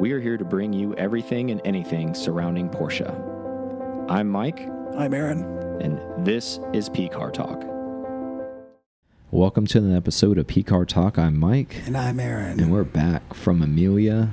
We are here to bring you everything and anything surrounding Porsche. I'm Mike, I'm Aaron. and this is P Car Talk. Welcome to an episode of P Car Talk. I'm Mike, And I'm Aaron. and we're back from Amelia.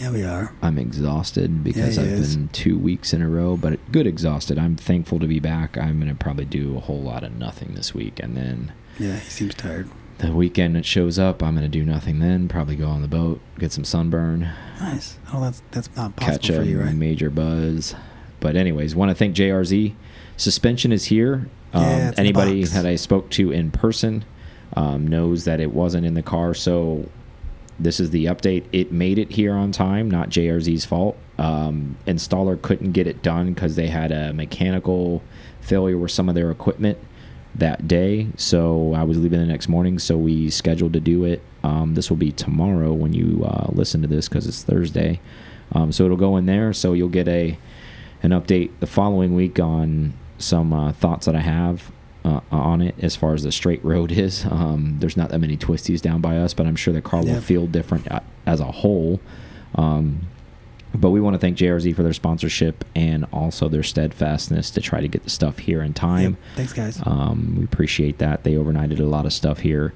Yeah, we are. I'm exhausted because Yeah, I've is. been two weeks in a row, but good exhausted. I'm thankful to be back. I'm going to probably do a whole lot of nothing this week, and then Yeah, he seems tired. The weekend it shows up, I'm going to do nothing then. Probably go on the boat, get some sunburn, Nice. Oh, that's that's not possible catch a for you, right? major buzz. But anyways, want to thank JRZ. Suspension is here. Um, Yeah, it's in the anybody that I spoke to in person um, knows that it wasn't in the car. So this is the update. It made it here on time, not JRZ's fault. Um, installer couldn't get it done because they had a mechanical failure with some of their equipment that day. So I was leaving the next morning, so we scheduled to do it. Um, this will be tomorrow when you uh, listen to this because it's Thursday. Um, so it'll go in there. So you'll get a an update the following week on some uh, thoughts that I have uh, on it as far as the straight road is. Um, there's not that many twisties down by us, but I'm sure the car will feel different as a whole. Um, but we want to thank JRZ for their sponsorship and also their steadfastness to try to get the stuff here in time. Yep. Thanks, guys. Um, we appreciate that. They overnighted a lot of stuff here.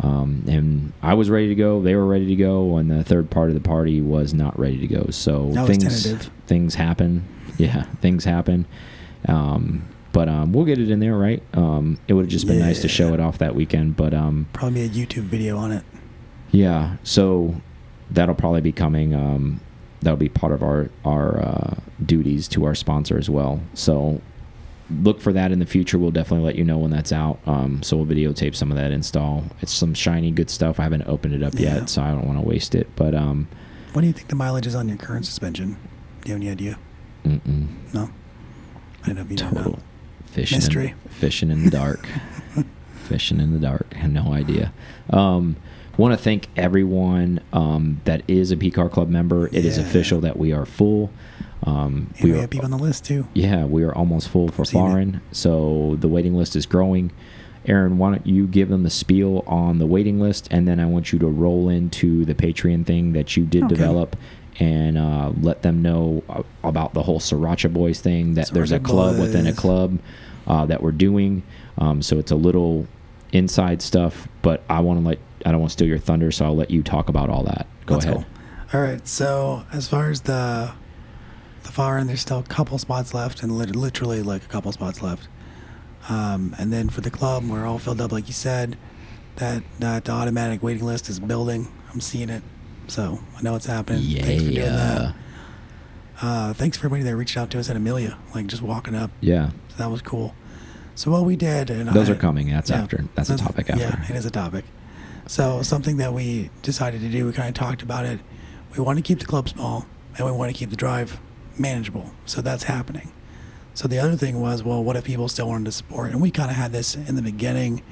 Um, and I was ready to go. They were ready to go, and the third part of the party was not ready to go. So That things things happen. Yeah, things happen. Um, but um, we'll get it in there, right? Um, it would have just been nice to show it off that weekend, but um, Probably a YouTube video on it. yeah. So that'll probably be coming. That'll be part of our our uh, duties to our sponsor as well. So look for that in the future. We'll definitely let you know when that's out. Um, so we'll videotape some of that install. It's some shiny good stuff. I haven't opened it up Yeah. yet, so I don't want to waste it. But um, What do you think the mileage is on your current suspension? Do you have any idea? mm-mm, No. I don't know if you total now. fishing Mystery. In, fishing in the dark. fishing in the dark. I have no idea. Um, want to thank everyone um, that is a P Car Club member. It is Yeah. official that we are full. Um, we, are have people on the list too. Yeah, we are almost full for foreign, so the waiting list is growing. Aaron, why don't you give them the spiel on the waiting list, and then I want you to roll into the Patreon thing that you did Okay. develop, and uh, let them know uh, about the whole Sriracha Boys thing. That there's a Sriracha club within a club uh, that we're doing. Um, so it's a little inside stuff, but I want to let I don't want to steal your thunder, so I'll let you talk about all that. Go Let's ahead. All right. So as far as the the far end, there's still a couple spots left, and lit- literally like a couple spots left. Um, and then for the club, we're all filled up, like you said. That that automatic waiting list is building. I'm seeing it, so I know it's happening. Yeah. Thanks for doing that. Uh, thanks for everybody that reached out to us at Amelia, like just walking up. yeah. So that was cool. So what we did, and Those I- are coming. That's yeah, after. That's a topic after. Yeah, it is a topic. So something that we decided to do, we kind of talked about it. We want to keep the club small, and we want to keep the drive manageable. So that's happening. So the other thing was, well, what if people still wanted to support? And we kind of had this in the beginning,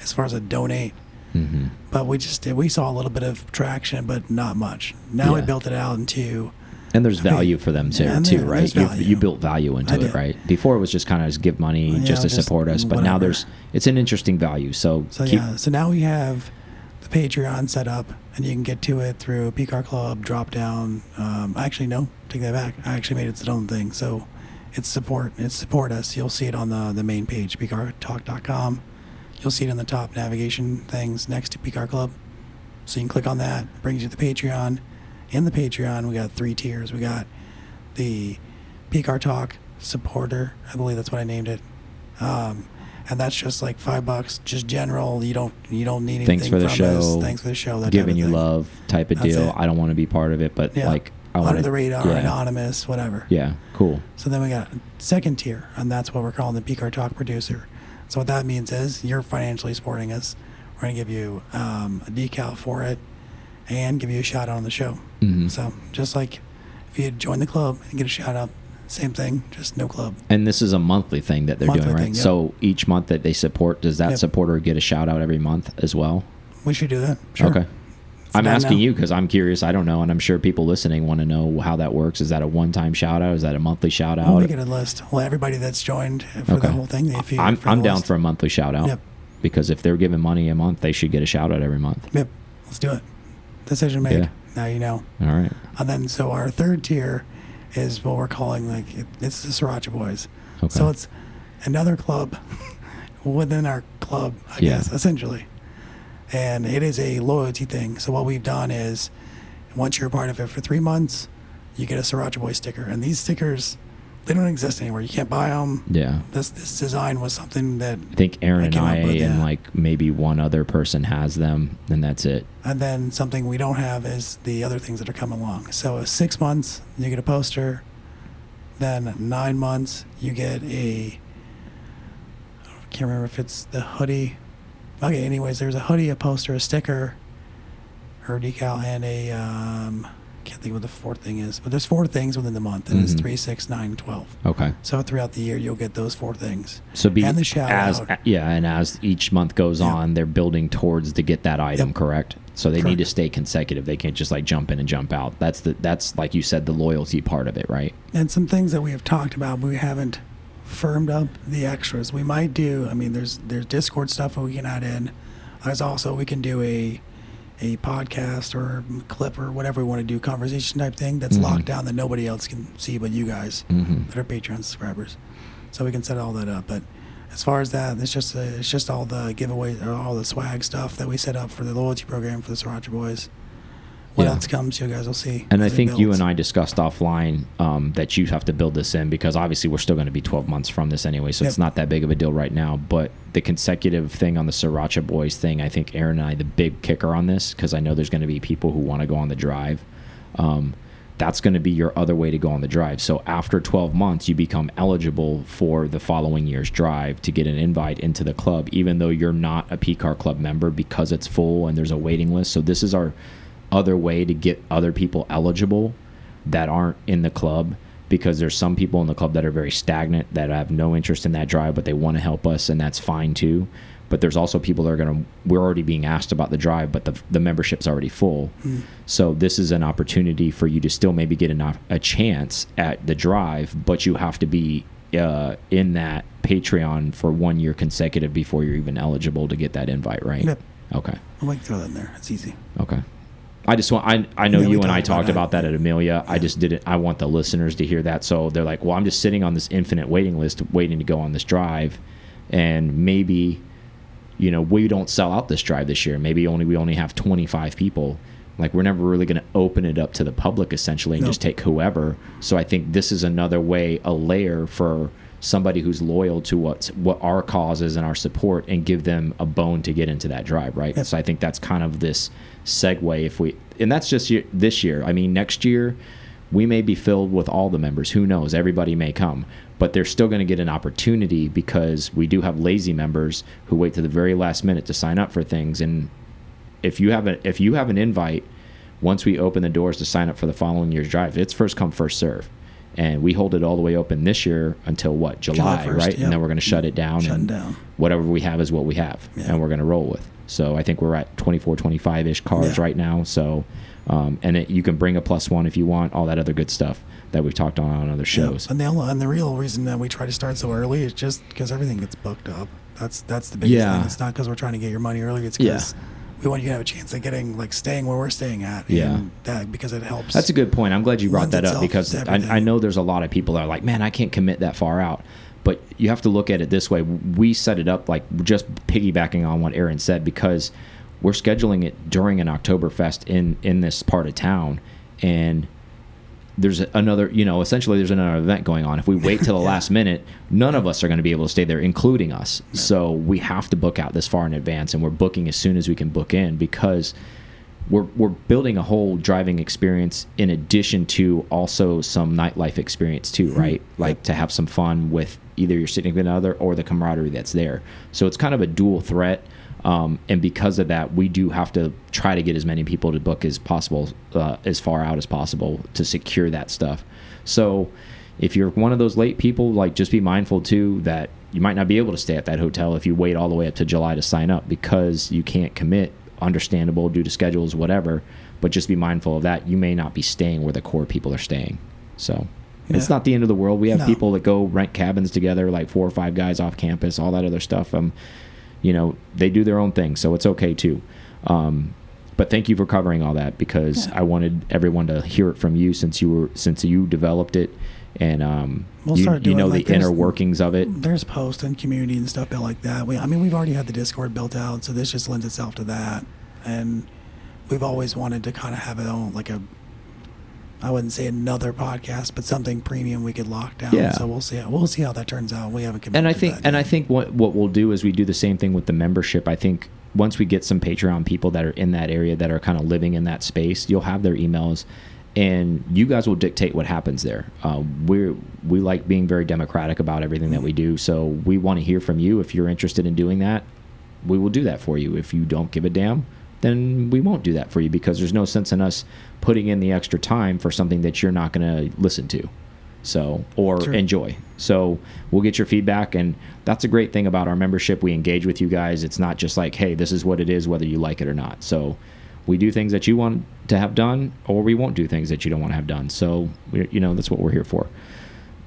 as far as a donate, hmm but we just we saw a little bit of traction, but not much. Now we built it out into And there's value for them too, yeah, too, there- right? You, you built value into it, right? Before it was just kind of just give money Yeah, just to just support us, but now there's it's an interesting value. So, So keep, yeah, so now we have Patreon set up, and you can get to it through PCAR Club drop down. Um, actually, no, take that back. I actually made it its own thing. So it's support. It's support us. You'll see it on the the main page, pcartalk.com. You'll see it in the top navigation things next to PCAR Club. So you can click on that. It brings you to the Patreon. In the Patreon, we got three tiers. We got the PCAR Talk supporter. I believe that's what I named it. Um, and that's just like five bucks, just general. You don't you don't need anything thanks for the from show. us. Thanks for the show. That giving you love type of That's deal. it. I don't want to be part of it, but Yeah. like I under want the radar, yeah. anonymous, whatever. Yeah, cool. So then we got second tier, and that's what we're calling the PCAR Talk producer. So what that means is you're financially supporting us. We're going to give you um, a decal for it and give you a shout out on the show. Mhm. So just like if you join the club and get a shout out, same thing, just no club. And this is a monthly thing that they're Monthly doing, right? thing, yep. So each month that they support, does that Yep. supporter get a shout out every month as well? We should do that. Sure. Okay. It's I'm asking now. you because I'm curious. I don't know, and I'm sure people listening want to know how that works. Is that a one-time shout out? Is that a monthly shout out? We'll make it a list. Well, everybody that's joined for Okay. the whole thing, if you, I'm, I'm down list. for a monthly shout out Yep. because if they're giving money a month, they should get a shout out every month. Yep. Let's do it. Decision made. Yeah. Now you know. All right. And then so our third tier is what we're calling like it, it's the Sriracha Boys. Okay. So it's another club within our club, I Yeah. guess, essentially. And it is a loyalty thing. So what we've done is once you're a part of it for three months, you get a Sriracha Boy sticker. And these stickers, they don't exist anywhere. You can't buy them. yeah. This this design was something that, I think Aaron I and I with, and yeah. like maybe one other person has them, and that's it. and then something we don't have is the other things that are coming along. So uh, six months, you get a poster. Then nine months, you get a. I can't remember if it's the hoodie. Okay, anyways, there's a hoodie, a poster, a sticker, or a decal, and a. Um, can't think what the fourth thing is, but there's four things within the month, and it's Mhm. three, six, nine, twelve. Okay. So throughout the year, you'll get those four things. So be And the shout as out. yeah, and as each month goes Yeah. on, they're building towards to get that item Yep. correct. So they need to stay consecutive. They can't just like jump in and jump out. That's the that's like you said the loyalty part of it, right? And some things that we have talked about, but we haven't firmed up the extras. We might do. I mean, there's there's Discord stuff that we can add in. There's also we can do a a podcast or clip or whatever we want to do, conversation type thing that's Mhm. locked down that nobody else can see but you guys Mm-hmm. that are Patreon subscribers. So we can set all that up. But as far as that, it's just uh it's just all the giveaways or all the swag stuff that we set up for the loyalty program for the Sriracha Boys. What Yeah. else comes, you guys will see. And I think you and I discussed offline um, that you have to build this in because obviously we're still going to be 12 months from this anyway, so it's not that big of a deal right now. But the consecutive thing on the Sriracha Boys thing, I think Aaron and I, the big kicker on this, because I know there's going to be people who want to go on the drive. Um, that's going to be your other way to go on the drive. So after 12 months, you become eligible for the following year's drive to get an invite into the club, even though you're not a PCAR club member because it's full and there's a waiting list. So this is our other way to get other people eligible that aren't in the club because there's some people in the club that are very stagnant that have no interest in that drive but they want to help us and that's fine too but there's also people that are going to we're already being asked about the drive but the, the membership's already full so this is an opportunity for you to still maybe get an, a chance at the drive but you have to be uh, in that patreon for one year consecutive before you're even eligible to get that invite right Yep. okay I'll like throw that in there. It's easy. Okay. I just want I I know Yeah, you and I talked about it. about that at Amelia. I just didn't I want the listeners to hear that. So they're like, "Well, I'm just sitting on this infinite waiting list waiting to go on this drive and maybe you know, we don't sell out this drive this year. Maybe only we only have 25 people. Like we're never really going to open it up to the public essentially and No. just take whoever. So I think this is another way, a layer for somebody who's loyal to what's what our cause is and our support and give them a bone to get into that drive, right? Yep. So I think that's kind of this segue if we and that's just this year. I mean, next year we may be filled with all the members. Who knows? Everybody may come, but they're still going to get an opportunity because we do have lazy members who wait to the very last minute to sign up for things. And if you have a if you have an invite, once we open the doors to sign up for the following year's drive, it's first come first serve. And we hold it all the way open this year until what July, July 1st, right? yep. And then we're going to shut it down. And down. Whatever we have is what we have, Yeah. and we're going to roll with. So I think we're at 24, 25 ish cars Yeah. right now. So, um, and it, you can bring a plus one if you want, all that other good stuff that we've talked on on other shows. Yeah. And the and the real reason that we try to start so early is just because everything gets booked up. That's that's the biggest Yeah. thing. It's not because we're trying to get your money early. It's Yeah. We want you to have a chance at getting like staying where we're staying at. Yeah. And that because it helps. That's a good point. I'm glad you brought that up because I. I know there's a lot of people that are like, man, I can't commit that far out. But you have to look at it this way. We set it up like just piggybacking on what Aaron said because we're scheduling it during an Oktoberfest in in this part of town, and there's another, you know, essentially there's another event going on. If we wait till the Yeah. last minute, none of us are going to be able to stay there, including us. So we have to book out this far in advance, and we're booking as soon as we can book in because we're we're building a whole driving experience in addition to also some nightlife experience too, hmm. right? Like to have some fun with either your significant other or the camaraderie that's there. So it's kind of a dual threat. Um, and because of that, we do have to try to get as many people to book as possible, uh, as far out as possible to secure that stuff. So if you're one of those late people, like just be mindful too that you might not be able to stay at that hotel if you wait all the way up to July to sign up because you can't commit. Understandable due to schedules, whatever. But just be mindful of that. You may not be staying where the core people are staying. So it's not the end of the world. We have No. people that go rent cabins together, like four or five guys off campus, all that other stuff. Um, you know, they do their own thing, so it's okay too. Um, but thank you for covering all that because Yeah. I wanted everyone to hear it from you since you were since you developed it and um, We'll you, you know like, the inner workings of it. There's posts and community and stuff built like that. We, I mean, we've already had the Discord built out, so this just lends itself to that. And we've always wanted to kind of have it on like a, I wouldn't say another podcast, but something premium we could lock down. Yeah. So we'll see. How, we'll see how that turns out. We haven't and I think and I think what what we'll do is we do the same thing with the membership. I think once we get some Patreon people that are in that area that are kind of living in that space, you'll have their emails, and you guys will dictate what happens there. Uh, we're we like being very democratic about everything that we do, so we want to hear from you. If you're interested in doing that, we will do that for you. If you don't give a damn, then we won't do that for you because there's no sense in us putting in the extra time for something that you're not going to listen to. So, or True. enjoy. So, we'll get your feedback. And that's a great thing about our membership. We engage with you guys. It's not just like, hey, this is what it is, whether you like it or not. So, we do things that you want to have done, or we won't do things that you don't want to have done. So, you know, that's what we're here for.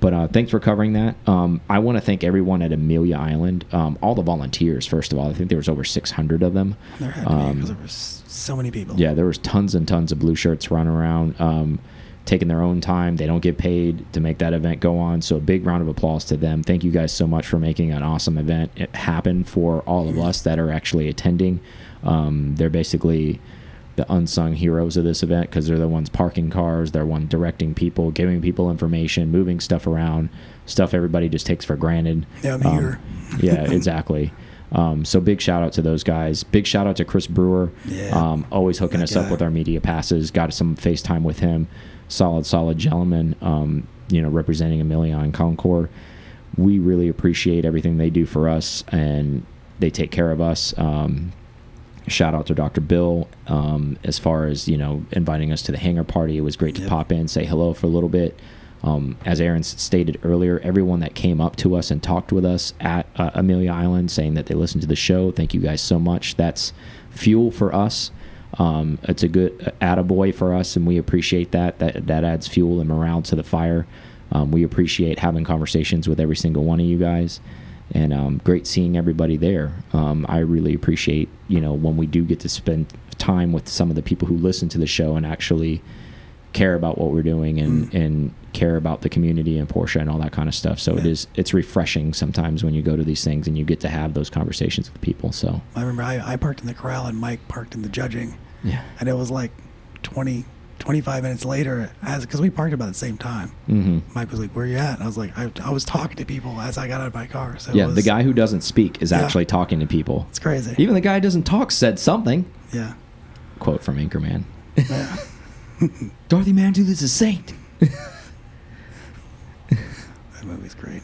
But uh, thanks for covering that. Um, I want to thank everyone at Amelia Island, um, all the volunteers. First of all, I think there was over 600 of them. there had Um, there was so many people. yeah, there was tons and tons of blue shirts running around, um, taking their own time. They don't get paid to make that event go on. So a big round of applause to them. Thank you guys so much for making an awesome event it happen for all of us that are actually attending. Um, they're basically the unsung heroes of this event because they're the ones parking cars, they're one directing people, giving people information, moving stuff around, stuff everybody just takes for granted. Yeah, I'm Um, here. yeah, exactly. Um, so big shout out to those guys. Big shout out to Chris Brewer. Yeah. Um, always hooking us up with our media passes. Got some FaceTime with him. Solid, solid gentleman. Um, you know, representing Amelia and Concours. We really appreciate everything they do for us, and they take care of us. Um, shout out to Dr. Bill um, as far as you know inviting us to the hangar party. It was great to Yep. pop in, say hello for a little bit. Um, as Aaron stated earlier, everyone that came up to us and talked with us at uh, Amelia Island, saying that they listened to the show, thank you guys so much. That's fuel for us. Um, it's a good uh, attaboy for us, and we appreciate that. That that adds fuel and morale to the fire. Um, we appreciate having conversations with every single one of you guys and um, great seeing everybody there. Um, I really appreciate you know when we do get to spend time with some of the people who listen to the show and actually care about what we're doing and Mm. and care about the community and Porsche and all that kind of stuff. So it Yeah. is it's refreshing sometimes when you go to these things and you get to have those conversations with people. So I remember I, I parked in the corral and Mike parked in the judging, yeah, and it was like 20, 25 minutes later, as because we parked about the same time. hmm Mike was like, "Where are you at?" And I was like, "I, I was talking to people as I got out of my car." So yeah. The guy who doesn't speak is Yeah. actually talking to people. it's crazy. Even the guy who doesn't talk said something. yeah, Quote from Anchorman. yeah. Dorothy Mantooth is a saint. that movie's great.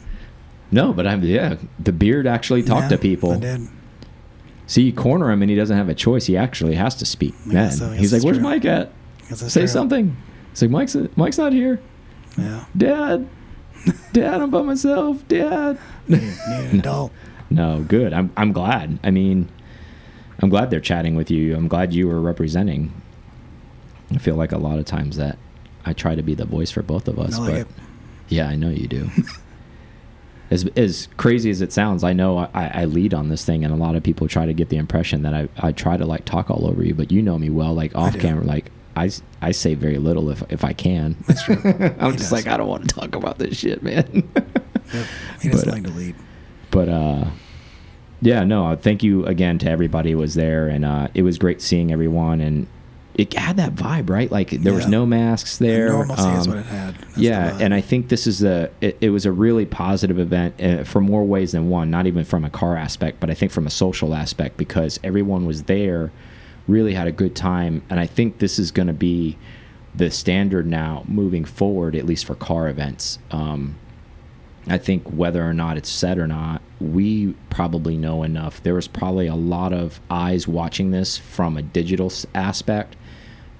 No, but I'm yeah. The beard actually talked Yeah, to people. I did. See, you corner him and he doesn't have a choice. He actually has to speak. Then so. He's like, "Where's true. Mike at? Say something." It's like Mike's Mike's not here. Yeah, Dad, Dad, I'm by myself. Dad. need, need an adult. No, good. I'm I'm glad. I mean, I'm glad they're chatting with you. I'm glad you were representing. I feel like a lot of times that I try to be the voice for both of us, like but it. yeah, I know you do. as as crazy as it sounds, I know I, I lead on this thing, and a lot of people try to get the impression that I, I try to like talk all over you, but you know me well, like off camera, like I, I say very little if if I can. That's true. I'm He just does. like I don't want to talk about this shit, man. Yep. He doesn't But, uh, like to lead. but uh yeah no uh, thank you again to everybody who was there and uh it was great seeing everyone and it had that vibe right like there was no masks there Normalcy is um, what it had. That's yeah and i think this is a it, it was a really positive event uh, for more ways than one not even from a car aspect but i think from a social aspect because everyone was there really had a good time and i think this is going to be the standard now moving forward at least for car events um I think whether or not it's said or not, we probably know enough. There was probably a lot of eyes watching this from a digital aspect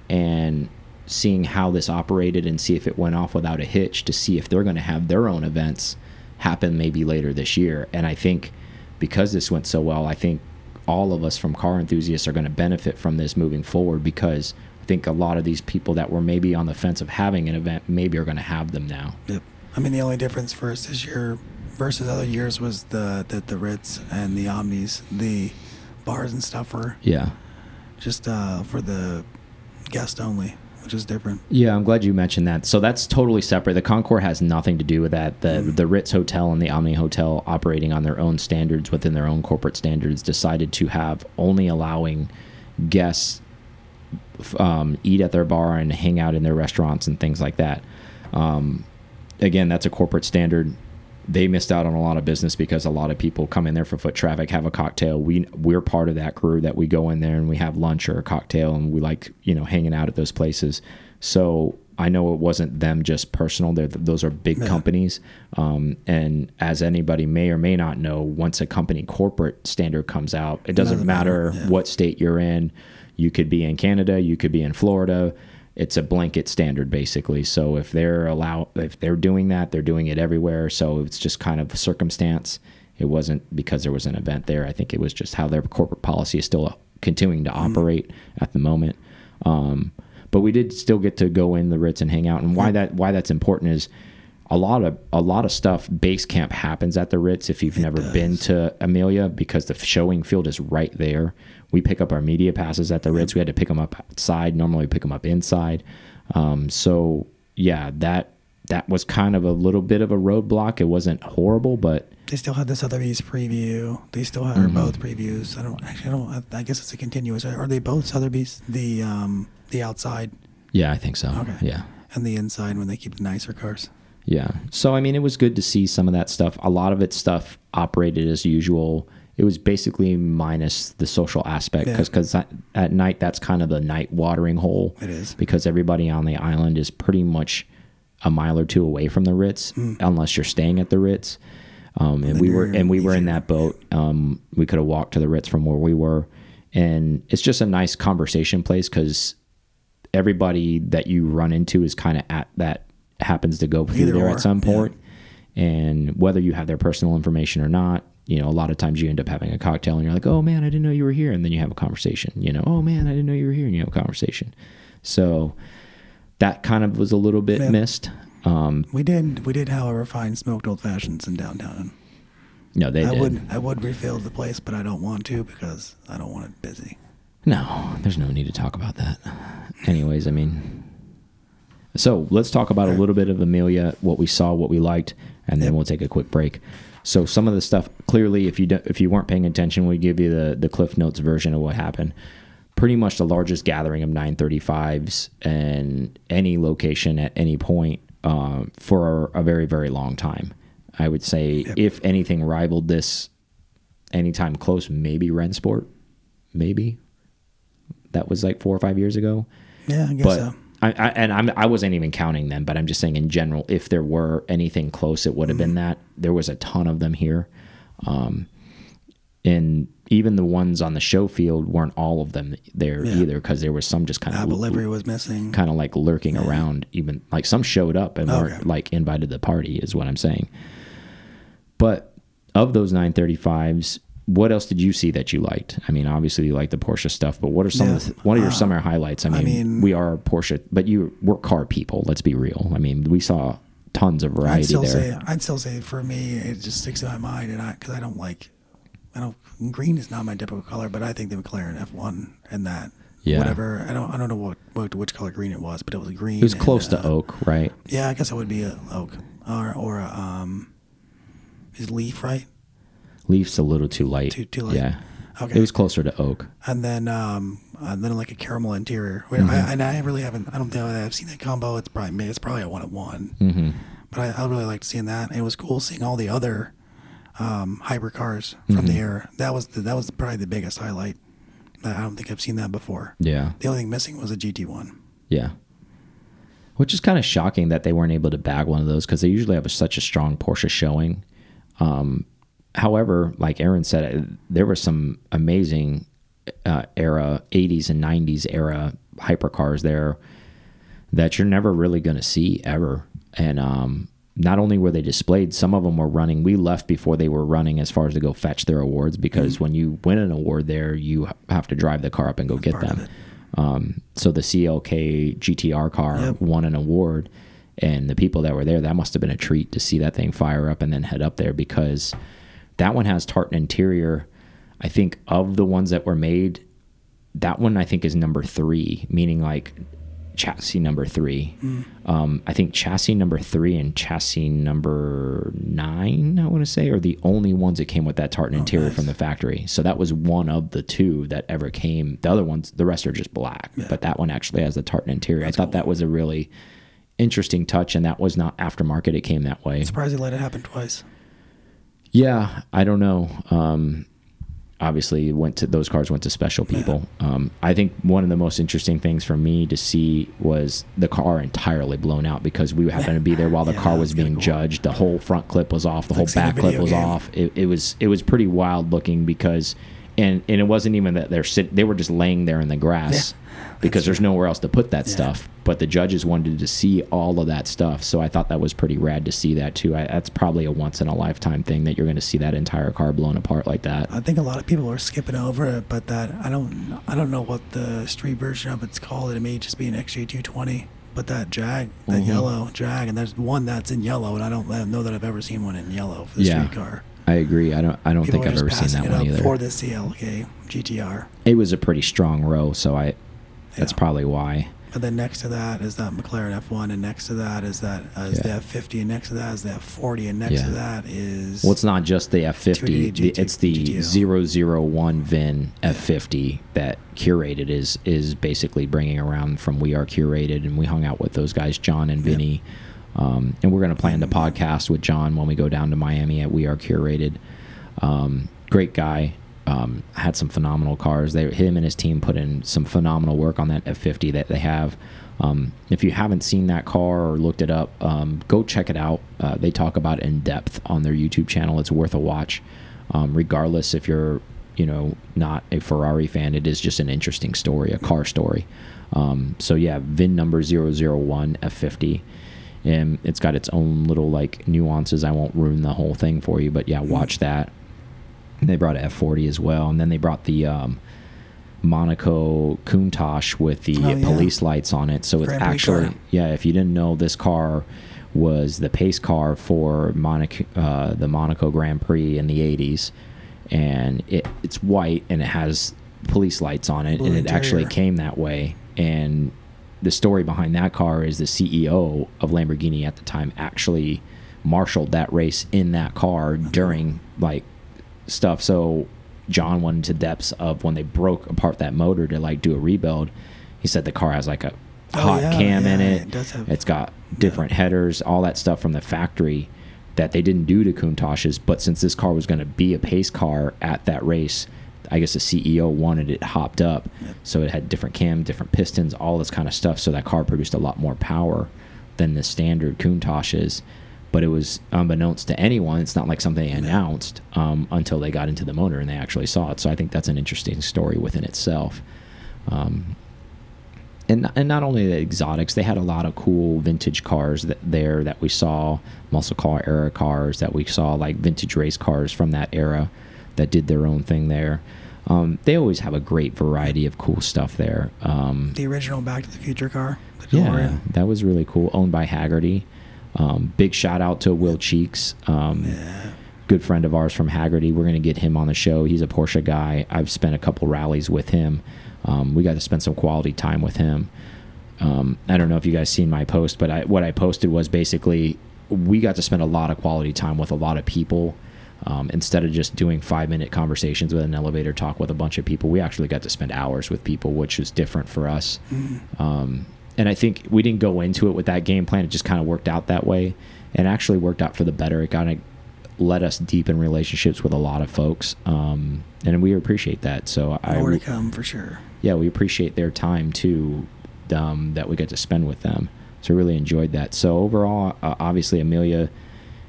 and seeing how this operated and see if it went off without a hitch to see if they're going to have their own events happen maybe later this year. And I think because this went so well, I think all of us from car enthusiasts are going to benefit from this moving forward because I think a lot of these people that were maybe on the fence of having an event maybe are going to have them now. Yep. I mean, the only difference for us this year versus other years was the the, the Ritz and the Omnis, the bars and stuff were Yeah. just uh, for the guest only, which is different. Yeah, I'm glad you mentioned that. So that's totally separate. The Concours has nothing to do with that. The Mm-hmm. the Ritz Hotel and the Omni Hotel operating on their own standards within their own corporate standards decided to have only allowing guests um, eat at their bar and hang out in their restaurants and things like that. Um, again, that's a corporate standard. They missed out on a lot of business because a lot of people come in there for foot traffic, have a cocktail. We we're part of that crew that we go in there and we have lunch or a cocktail and we like you know hanging out at those places. So I know it wasn't them just personal. They're, those are big companies, um, and as anybody may or may not know, once a company corporate standard comes out, it doesn't, Doesn't matter, matter, yeah. what state you're in. You could be in Canada, you could be in Florida. It's a blanket standard basically. So if they're allow if they're doing that, they're doing it everywhere. So it's just kind of circumstance. It wasn't because there was an event there. I think it was just how their corporate policy is still continuing to operate at the moment. Um, but we did still get to go in the Ritz and hang out. And why that why that's important is a lot of a lot of stuff base camp happens at the Ritz if you've never been to Amelia because the showing field is right there. We pick up our media passes at the Ritz. We had to pick them up outside. Normally we pick them up inside. Um, so yeah, that that was kind of a little bit of a roadblock. It wasn't horrible, but They still had the Sotheby's preview. They still had Mm-hmm. both previews. I don't actually. I don't. I, I guess it's a continuous. Are they both Sotheby's? The um the outside yeah, I think so. Okay. Yeah. and the inside when they keep the nicer cars. Yeah. So I mean, it was good to see some of that stuff. A lot of it stuff operated as usual. It was basically minus the social aspect Yeah. because at, night that's kind of the night watering hole. It is. because everybody on the island is pretty much a mile or two away from the Ritz, unless you're staying at the Ritz. Um, and we were and we were in that boat. Um, we could have walked to the Ritz from where we were, and it's just a nice conversation place because everybody that you run into is kind of at that happens to go through Either there or, at some yeah. And whether you have their personal information or not, you know, a lot of times you end up having a cocktail and you're like, oh man, I didn't know you were here. And then you have a conversation, you know, oh man, I didn't know you were here. And you have a conversation. So that kind of was a little bit Yeah. missed. Um, We did. We did, however, find smoked old fashions in downtown. no, they I did. would. I would refill the place, but I don't want to because I don't want it busy. No, there's no need to talk about that. Anyways, I mean, so let's talk about a little bit of Amelia, what we saw, what we liked, and then Yep. we'll take a quick break. So some of the stuff, clearly, if you if you weren't paying attention, we give you the the Cliff Notes version of what happened. Pretty much the largest gathering of 935s in any location at any point uh, for a very very long time. I would say, if anything rivaled this anytime close, maybe Rennsport, maybe that was like four or five years ago. Yeah, I guess But so. I, I and I'm I wasn't even counting them, but I'm just saying in general, if there were anything close, it would have Mm-hmm. been that. There was a ton of them here, um, and even the ones on the show field weren't all of them there Yeah. either, because there was some just kind of livery was missing. kind of like lurking around. Even like some showed up and weren't like invited to the party, is what I'm saying. But of those 935s, what else did you see that you liked? I mean, obviously you like the Porsche stuff, but what are some of the, what are your summer highlights? I mean, mean- we are Porsche, but you we're car people. Let's be real. I mean, we saw tons of I'd variety still there. say. I'd still say for me, it just sticks in my mind, and I because I don't like. I don't. Green is not my typical color, but I think the McLaren F1 and that. Yeah. Whatever. I don't. I don't know what, what which color green it was, but it was green. it was and, close uh, to oak, right? Yeah, I guess it would be a oak or or a um. Is leaf right? Leaf's a little too light. Too- too light. Yeah. Okay. It was closer to oak. and then um and then like a caramel interior. Wait, Mm-hmm. I, and I really haven't. I don't think I've seen that combo. It's probably it's probably a one at one. Mm-hmm. But I, I really liked seeing that. And it was cool seeing all the other um, hybrid cars from Mm-hmm. the era. That was the, that was probably the biggest highlight. I don't think I've seen that before. Yeah. The only thing missing was a GT one. Yeah. Which is kind of shocking that they weren't able to bag one of those because they usually have a, such a strong Porsche showing. Um, however, like Aaron said, uh, there were some amazing uh, era 80s and 90s era hypercars there that you're never really going to see ever. And um, not only were they displayed, some of them were running. We left before they were running as far as to go fetch their awards because when you win an award there, you have to drive the car up and go get them. Um, so the CLK GTR car Yep. won an award, and the people that were there, that must have been a treat to see that thing fire up and then head up there because that one has tartan interior. I think of the ones that were made, that one I think is number three, meaning like chassis number three. Mm. Um, I think chassis number three and chassis number nine, I want to say, are the only ones that came with that tartan interior Oh, nice. from the factory. So that was one of the two that ever came. The other ones, the rest are just black, but that one actually has the tartan interior. I thought that was a really interesting touch, and that was not aftermarket. It came that way. Surprised they let it happen twice. Yeah, I don't know. Um, obviously, went to those cars went to special people. Um, I think one of the most interesting things for me to see was the car entirely blown out because we happened to be there while the Yeah, car was being cool. judged. The whole front clip was off. The whole like back clip was game. off. It, it was it was pretty wild looking because. And, and it wasn't even that they're sit they were just laying there in the grass because there's nowhere else to put that Yeah. stuff but the judges wanted to see all of that stuff so i thought that was pretty rad to see that too I, that's probably a once in a lifetime thing that you're going to see that entire car blown apart like that I think a lot of people are skipping over it, but that I don't I don't know what the street version of it's called. It may just be an XJ220. But that Jag, that Mhm. yellow Jag, and there's one that's in yellow, and I don't know that I've ever seen one in yellow for the Yeah. street car. i agree i don't i don't People think i've ever seen that one either for the CLK GTR. it was a pretty strong row so i that's Yeah. probably why But then next to that is that McLaren F1, and next to that is that uh, is Yeah. the F50, and next to that is the F40, and next Yeah. to that is well it's not just the f50 the, it's the GTO. 001 vin f50 that curated is is basically bringing around from we are curated and we hung out with those guys john and Yep. vinny um, and we're going to plan the podcast with john when we go down to miami at we are curated um, great guy um, had some phenomenal cars. They him and his team put in some phenomenal work on that f50 that they have. Um, if you haven't seen that car or looked it up um, go check it out. Uh, they talk about in depth on their youtube channel. It's worth a watch. Um, regardless if you're you know not a ferrari fan it is just an interesting story a car story. Um, so yeah vin number 001 f50 and it's got its own little like nuances. I won't ruin the whole thing for you but yeah watch that they brought a F40 as well, and then they brought the um, Monaco Countach with the Oh, yeah. police lights on it. So it's Prix actually, car. yeah. If you didn't know, this car was the pace car for Monaco, uh, the Monaco Grand Prix in the '80s, and it it's white and it has police lights on it, Blue and it actually came that way. And the story behind that car is the CEO of Lamborghini at the time actually marshaled that race in that car during like stuff. So John went into depths of when they broke apart that motor to like do a rebuild. He said the car has like a Oh, hot yeah, cam in it. it does have- it's got different headers, all that stuff from the factory that they didn't do to Countach's. But since this car was going to be a pace car at that race, I guess the CEO wanted it hopped up, so it had different cam, different pistons, all this kind of stuff. So that car produced a lot more power than the standard Countach's. But it was unbeknownst to anyone. It's not like something they announced um, until they got into the motor and they actually saw it. So I think that's an interesting story within itself. Um, and and not only the exotics, they had a lot of cool vintage cars that there that we saw, muscle car era cars that we saw, like vintage race cars from that era that did their own thing there. Um, they always have a great variety of cool stuff there. Um, the original Back to the Future car. The yeah, that was really cool. Owned by Hagerty. Um, big shout out to Will Cheeks. Um, Yeah. good friend of ours from Hagerty. We're going to get him on the show. He's a Porsche guy. I've spent a couple rallies with him. Um, we got to spend some quality time with him. Um, I don't know if you guys seen my post, but I, what I posted was basically we got to spend a lot of quality time with a lot of people. Um, instead of just doing five minute conversations with an elevator talk with a bunch of people, we actually got to spend hours with people, which was different for us. Um, and I think we didn't go into it with that game plan. It just kind of worked out that way, and actually worked out for the better. It kind of let us deepen relationships with a lot of folks, um, and we appreciate that. So I, More to come for sure. yeah, we appreciate their time too um, that we get to spend with them. So really enjoyed that. So overall, uh, obviously Amelia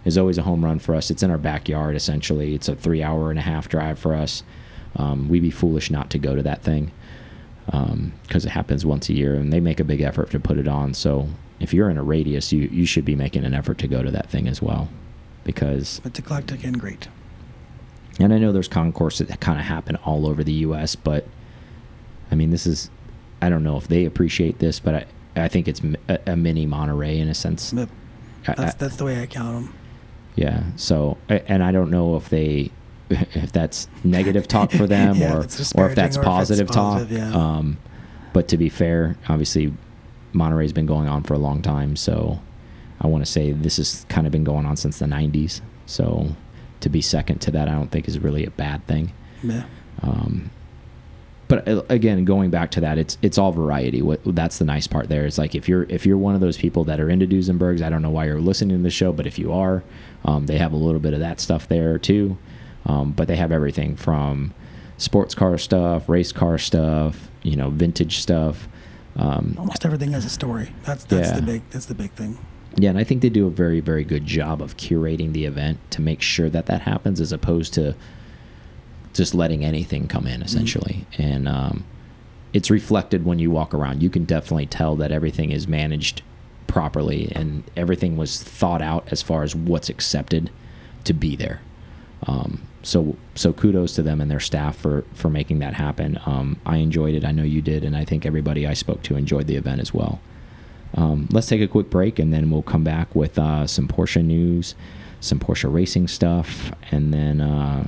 is always a home run for us. It's in our backyard essentially. It's a three hour and a half drive for us. Um, we'd be foolish not to go to that thing Um, because it happens once a year, and they make a big effort to put it on. So if you're in a radius, you you should be making an effort to go to that thing as well, because It's eclectic and great. and I know there's concourses that kind of happen all over the U.S., but I mean, this is, I don't know if they appreciate this, but I, I think it's a mini Monterey in a sense. I- that's I- that's the way I count them. yeah. So, and I don't know if they if that's negative talk for them Yeah, or if or if that's or if positive talk. positive, yeah. Um, but to be fair, obviously, Monterey's been going on for a long time, so I want to say this has kind of been going on since the '90s. So to be second to that, I don't think is really a bad thing. Yeah. Um, but uh, again, going back to that, it's it's all variety. What that's the nice part there is like if you're if you're one of those people that are into Duesenbergs, I don't know why you're listening to the show, but if you are, um, they have a little bit of that stuff there too. Um, but they have everything from sports car stuff, race car stuff, you know, vintage stuff. Um, Almost everything has a story. That's that's Yeah. the big that's the big thing. yeah, and I think they do a very, very good job of curating the event to make sure that that happens, as opposed to just letting anything come in, essentially. And um, it's reflected when you walk around. You can definitely tell that everything is managed properly and everything was thought out as far as what's accepted to be there. Um, so, so kudos to them and their staff for for making that happen. Um, I enjoyed it. I know you did, and I think everybody I spoke to enjoyed the event as well. Um, let's take a quick break and then we'll come back with uh, some Porsche news, some Porsche racing stuff, and then uh,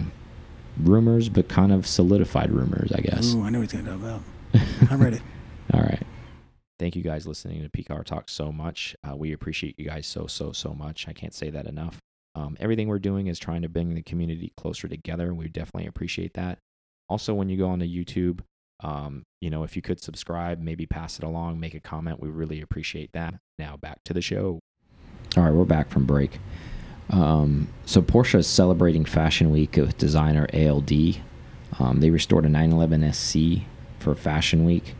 rumors, but kind of solidified rumors, I guess. Ooh, I know he's gonna talk about. I'm ready. All right. Thank you guys listening to PCAR Talk so much. Uh, we appreciate you guys so, so, so much. I can't say that enough. Um, everything we're doing is trying to bring the community closer together. And we definitely appreciate that. Also, when you go on onto YouTube, um, you know, if you could subscribe, maybe pass it along, make a comment, we really appreciate that. Now back to the show. All right, we're back from break. Um, so Porsche is celebrating Fashion Week with designer ALD. Um, they restored a 911 SC for Fashion Week.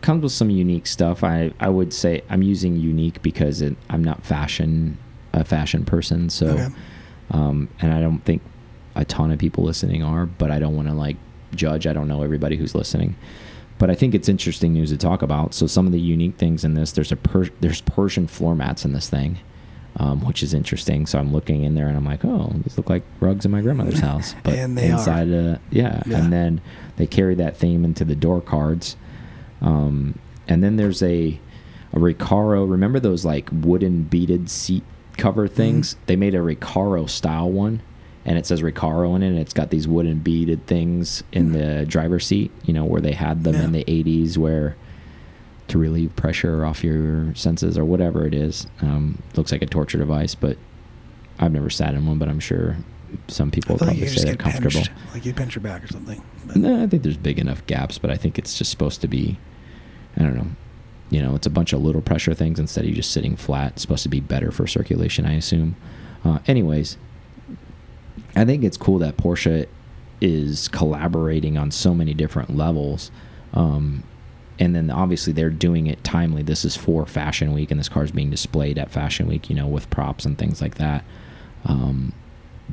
Comes with some unique stuff. I, I would say I'm using unique because it, I'm not fashion a fashion person, so Okay. um, and I don't think a ton of people listening are, but I don't want to like judge. I don't know everybody who's listening, but I think it's interesting news to talk about. So some of the unique things in this, there's a per, there's Persian floor mats in this thing, um, which is interesting. So I'm looking in there and I'm like, oh, these look like rugs in my grandmother's house, but And they are. inside, uh, yeah. Yeah. And then they carry that theme into the door cards, um, and then there's a a Recaro. Remember those like wooden beaded seat cover Mm-hmm. things? They made a Recaro style one, and it says Recaro in it. And it's got these wooden beaded things in the driver's seat. You know where they had them in the '80s, where to relieve pressure off your senses or whatever it is. Um, looks like a torture device, but I've never sat in one. But I'm sure some people like probably say they're comfortable. pinched, like you pinch your back or something. No, I think there's big enough gaps, but I think it's just supposed to be, I don't know, you know, it's a bunch of little pressure things instead of just sitting flat. It's supposed to be better for circulation, I assume. Uh, anyways, I think it's cool that Porsche is collaborating on so many different levels. Um, and then obviously they're doing it timely. This is for Fashion Week, and this car is being displayed at Fashion Week, you know, with props and things like that. Um,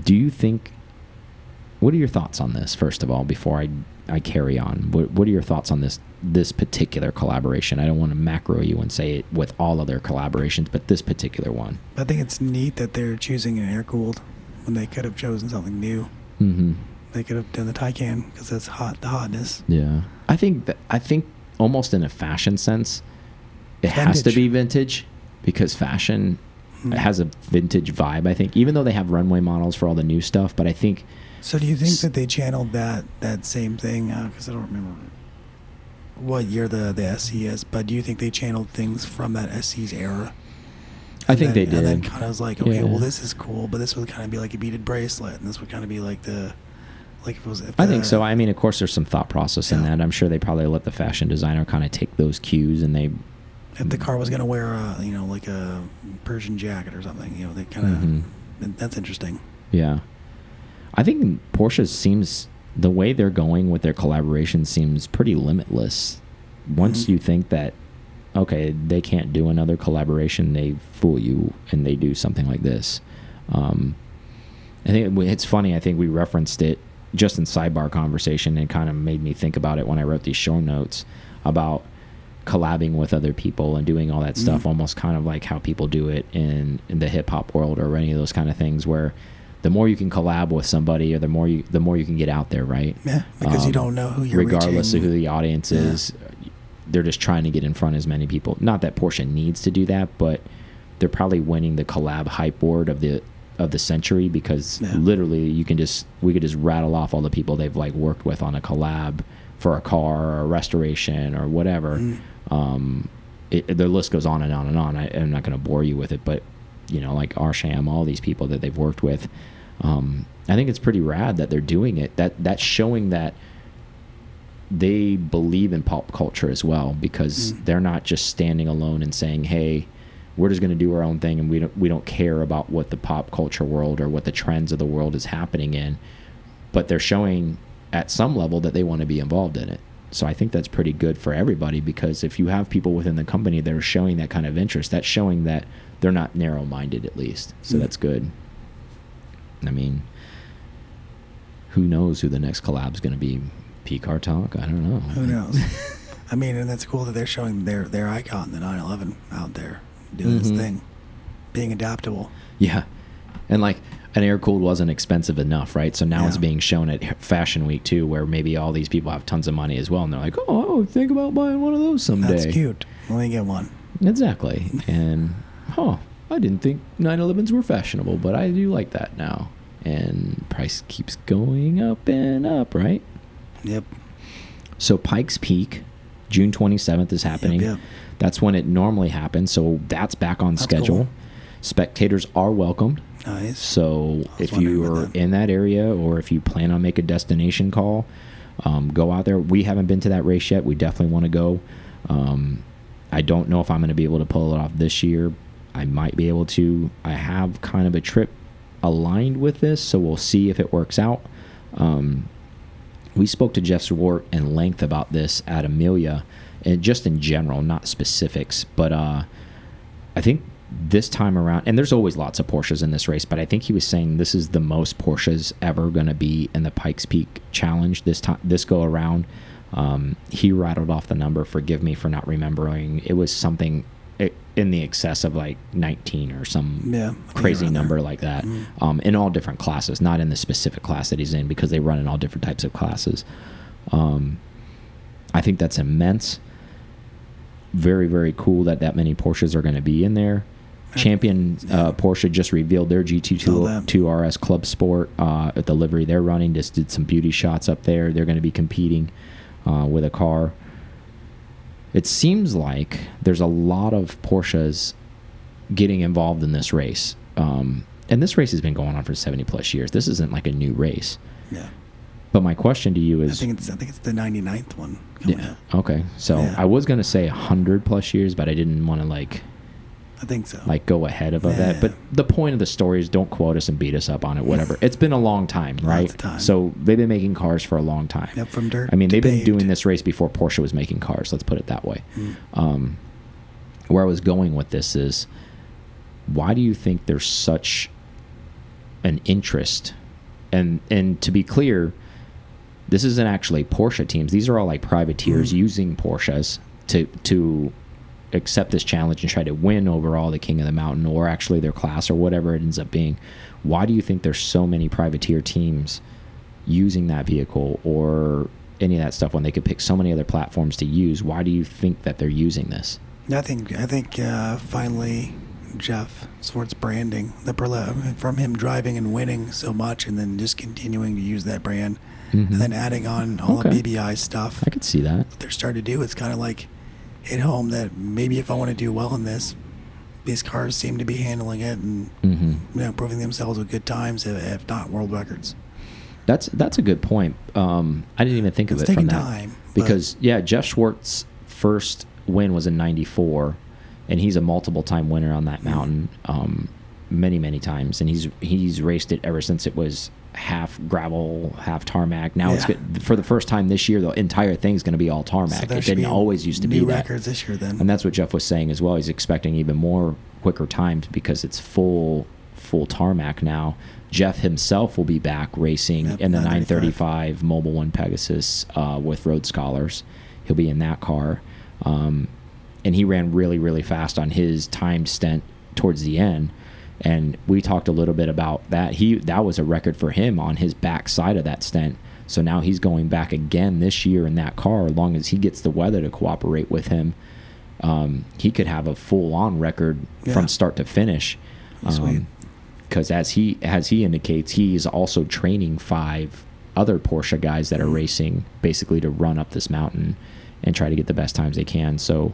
do you think what are your thoughts on this first of all before i i carry on what, what are your thoughts on this this particular collaboration i don't want to macro you and say it with all other collaborations but this particular one I think it's neat that they're choosing an air cooled when they could have chosen something new. mm-hmm They could have done the Taycan because that's hot. The hotness. yeah i think that i think almost in a fashion sense it has to be vintage because fashion Hmm. has a vintage vibe i think even though they have runway models for all the new stuff but i think So do you think that they channeled that that same thing? Because I don't remember what year the the SC is, but do you think they channeled things from that SC's era? i think then- they did. And then kind of was like, okay, Yeah. well, this is cool, but this would kind of be like a beaded bracelet, and this would kind of be like the, like if it was. If I think so. I mean, of course, there's some thought process in that. I'm sure they probably let the fashion designer kind of take those cues and they. If the car was gonna wear a, you know, like a Persian jacket or something, you know, they kind of. Mhm. That's interesting. Yeah. I think Porsche seems the way they're going with their collaboration seems pretty limitless. Once Mhm. you think that okay, they can't do another collaboration, they fool you and they do something like this. Um, I think it- it's funny. I think we referenced it just in sidebar conversation and kind of made me think about it when I wrote these show notes about collabing with other people and doing all that stuff, Mhm. almost kind of like how people do it in, in the hip hop world or any of those kind of things where the more you can collab with somebody or the more you the more you can get out there, right? Yeah, because you Um, don't know who you're regardless reaching. of who the audience Yeah. is they're just trying to get in front of as many people not that porsche needs to do that but they're probably winning the collab hype board of the of the century because Yeah. literally you can just we could just rattle off all the people they've like worked with on a collab for a car or a restoration or whatever. Mm. Um, it, the list goes on and on and on. I, I'm not going to bore you with it, but you know, like Arsham, all these people that they've worked with. Um, I think it's pretty rad that they're doing it. That that's showing that they believe in pop culture as well because Mm. they're not just standing alone and saying, "Hey, we're just going to do our own thing and we don't we don't care about what the pop culture world or what the trends of the world is happening in." But they're showing at some level that they want to be involved in it. So I think that's pretty good for everybody because if you have people within the company that are showing that kind of interest, that's showing that they're not narrow-minded at least. So Mm. that's good. I mean, who knows who the next collab's going to be? PCAR Talk? I don't know. Who knows? I mean, and that's cool that they're showing their their icon, the 911, out there doing Mhm. its thing, being adaptable. Yeah. And like an air cooled wasn't expensive enough, right? So now it's being shown at Fashion Week too, where maybe all these people have tons of money as well, and they're like, "Oh, think about buying one of those someday." That's cute. Let me get one. Exactly. And huh, I didn't think 911s were fashionable, but I do like that now. And price keeps going up and up, right? Yep. So Pikes Peak, June 27th is happening. yep. That's when it normally happens. So that's back on That's schedule. cool. Spectators are welcomed. Nice. So if you are that. in that area or if you plan on make a destination call, um, go out there. We haven't been to that race yet. We definitely want to go. Um, I don't know if I'm going to be able to pull it off this year. I might be able to. I have kind of a trip aligned with this, so we'll see if it works out. Um, we spoke to Jeff Zwart in length about this at Amelia, and just in general, not specifics, but uh, I think this time around, and there's always lots of Porsches in this race, but I think he was saying this is the most Porsches ever going to be in the Pikes Peak Challenge this time, this go around. Um, he rattled off the number. Forgive me for not remembering. It was something in the excess of like 19 or some Yeah. Crazy around there. number like that Mhm. um, in all different classes, not in the specific class that he's in because they run in all different types of classes. Um, I think that's immense. Very, very cool that that many Porsches are going to be in there. Champion uh, Porsche just revealed their GT2 that. 2 RS Club Sport uh, at the livery they're running. Just did some beauty shots up there. They're going to be competing uh, with a car. It seems like there's a lot of Porsches getting involved in this race. Um, and this race has been going on for 70 plus years. This isn't like a new race. Yeah. But my question to you I is think it's I think it's the 99th one yeah, up. okay. So Yeah. I was going to say 100 plus years, but I didn't want to like I think so. like go ahead of that. But the point of the story is don't quote us and beat us up on it whatever. it's been a long time, right? time. So they've been making cars for a long time. Yep, from dirt. I mean, they've been doing this race before Porsche was making cars. Let's put it that way. Mm. Um, where I was going with this is, why do you think there's such an interest? And and to be clear, this isn't actually Porsche teams. These are all like privateers Mm. using Porsches to to accept this challenge and try to win overall the King of the Mountain or actually their class or whatever it ends up being. Why do you think there's so many privateer teams using that vehicle or any of that stuff when they could pick so many other platforms to use? Why do you think that they're using this? I think I think uh, finally Jeff Zwart's branding the Berla from him driving and winning so much, and then just continuing to use that brand, Mhm. and then adding on all Okay. the BBI stuff. I could see that. What they're starting to do, it's kind of like hit home that maybe if I want to do well in this, these cars seem to be handling it and hmm you know proving themselves with good times, if, if not world records. That's that's a good point. Um, I didn't even think of It's it from that time, because yeah, Jeff Zwart's first win was in '94, and he's a multiple time winner on that mountain, um, many many times, and he's he's raced it ever since it was half gravel, half tarmac. Now it's Yeah. good, for the first time this year. The entire thing's going to be all tarmac. there it didn't always used to be that. records this year. Then And that's what Jeff was saying as well. He's expecting even more quicker times because it's full full tarmac now. Jeff himself will be back racing Yep, in the 935. 935 Mobil One Pegasus uh, with Road Scholars. He'll be in that car, um, and he ran really really fast on his timed stint towards the end. And we talked a little bit about that. He that was a record for him on his back side of that stint. So now he's going back again this year in that car. As long as he gets the weather to cooperate with him, um, he could have a full on record Yeah. from start to finish. Sweet. Um, because as he as he indicates, he's also training five other Porsche guys that are racing basically to run up this mountain and try to get the best times they can. So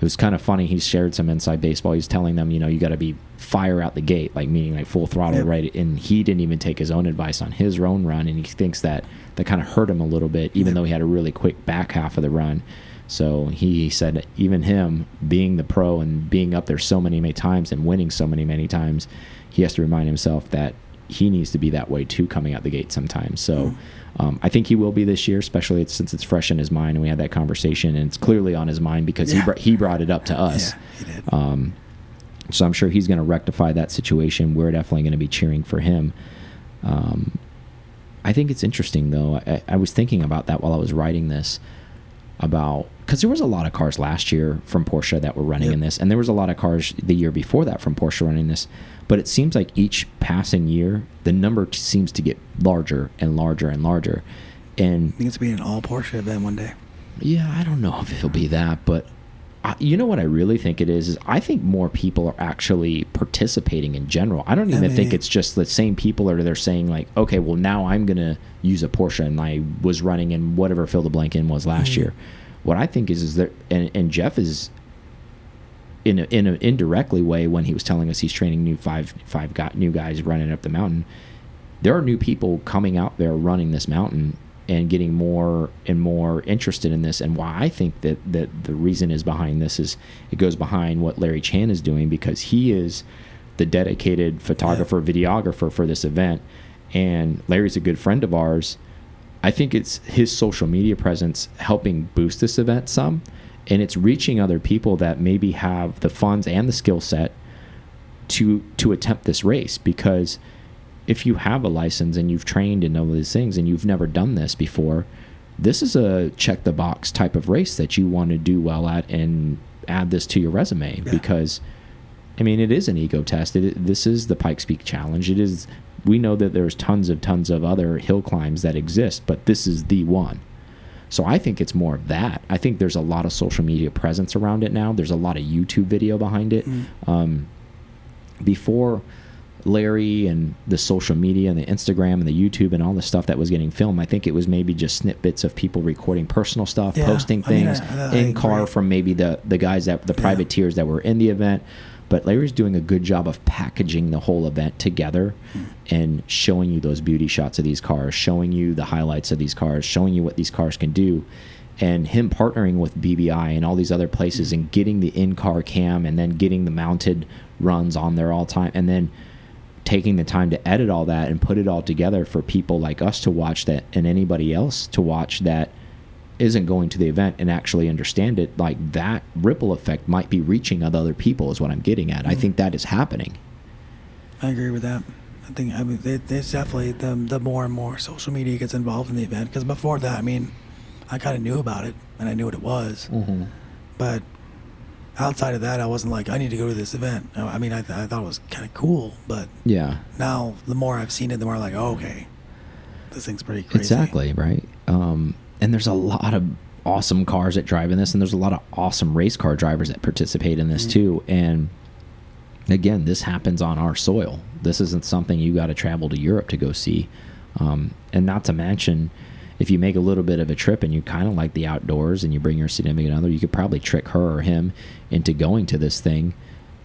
it was kind of funny. He shared some inside baseball. He's telling them, you know, you got to be fire out the gate, like meaning like full throttle, Yep. right? And he didn't even take his own advice on his own run, and he thinks that that kind of hurt him a little bit, even Yep. though he had a really quick back half of the run. So he said, even him being the pro and being up there so many, many times and winning so many, many times, he has to remind himself that he needs to be that way too, coming out the gate sometimes. So. Mm. Um, I think he will be this year, especially since it's fresh in his mind, and we had that conversation, and it's clearly on his mind because he br he brought it up to us. Yeah. Um, so I'm sure he's going to rectify that situation. We're definitely going to be cheering for him. Um, I think it's interesting though. I, I was thinking about that while I was writing this about because there was a lot of cars last year from Porsche that were running Yep. in this, and there was a lot of cars the year before that from Porsche running this. But it seems like each passing year, the number seems to get larger and larger and larger. And I think it's being an all Porsche event one day. yeah, I don't know if it'll be that, but I, you know what I really think it is is I think more people are actually participating in general. I don't even think it's just the same people that are they're saying like, okay, well now I'm gonna use a Porsche and I was running in whatever fill the blank in was last Mhm. year. What I think is is there and, and Jeff is in a, in an indirectly way when he was telling us he's training new five five got new guys running up the mountain. There are new people coming out there running this mountain and getting more and more interested in this. And why I think that that the reason is behind this is it goes behind what Larry Chen is doing because he is the dedicated photographer videographer for this event, and Larry's a good friend of ours. I think it's his social media presence helping boost this event some, and it's reaching other people that maybe have the funds and the skill set to to attempt this race because if you have a license and you've trained in all these things and you've never done this before, this is a check the box type of race that you want to do well at and add this to your resume Yeah. because I mean it is an ego test. It, this is the Pikes Peak Challenge. It is we know that there's tons of tons of other hill climbs that exist, but this is the one. So I think it's more of that. I think there's a lot of social media presence around it now. There's a lot of YouTube video behind it. Mm. Um, before Larry and the social media and the Instagram and the YouTube and all the stuff that was getting filmed, I think it was maybe just snippets of people recording personal stuff, Yeah, posting I mean, things I- I in car agree. from maybe the the guys that the Yeah. privateers that were in the event. But Larry's doing a good job of packaging the whole event together Hmm. and showing you those beauty shots of these cars, showing you the highlights of these cars, showing you what these cars can do. And him partnering with BBI and all these other places and getting the in car cam and then getting the mounted runs on there all time and then taking the time to edit all that and put it all together for people like us to watch that and anybody else to watch that isn't going to the event and actually understand it like that ripple effect might be reaching other people is what i'm getting at i Mm. think that is happening I agree with that. I think I mean it, it's definitely the the more and more social media gets involved in the event because before that, I mean, I kind of knew about it and I knew what it was, mm-hmm. but outside of that, I wasn't like I need to go to this event. I mean, I, th I thought it was kind of cool, but yeah now the more I've seen it, the more I'm like, oh, okay, this thing's pretty crazy. exactly right um, and there's a lot of awesome cars that drive in this and there's a lot of awesome race car drivers that participate in this Mhm. too and again this happens on our soil this isn't something you got to travel to europe to go see um, and not to mention if you make a little bit of a trip and you kind of like the outdoors and you bring your significant other you could probably trick her or him into going to this thing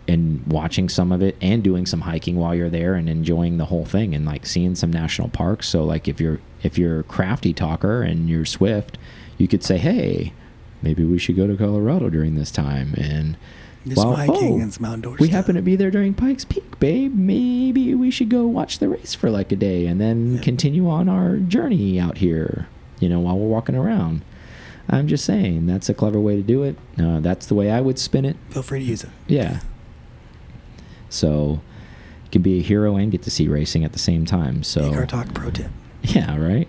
and watching some of it and doing some hiking while you're there and enjoying the whole thing and like seeing some national parks. So like if you're if you're a crafty talker and you're swift you could say hey maybe we should go to colorado during this time. And Do some well, oh, and some outdoor we happen to be there during Pikes Peak, babe. Maybe we should go watch the race for like a day and then Yeah. continue on our journey out here, you know, while we're walking around. I'm just saying, that's a clever way to do it. Uh, that's the way I would spin it. Feel free to use it. Yeah. So, you can be a hero and get to see racing at the same time. So, Car Talk pro tip. yeah, right.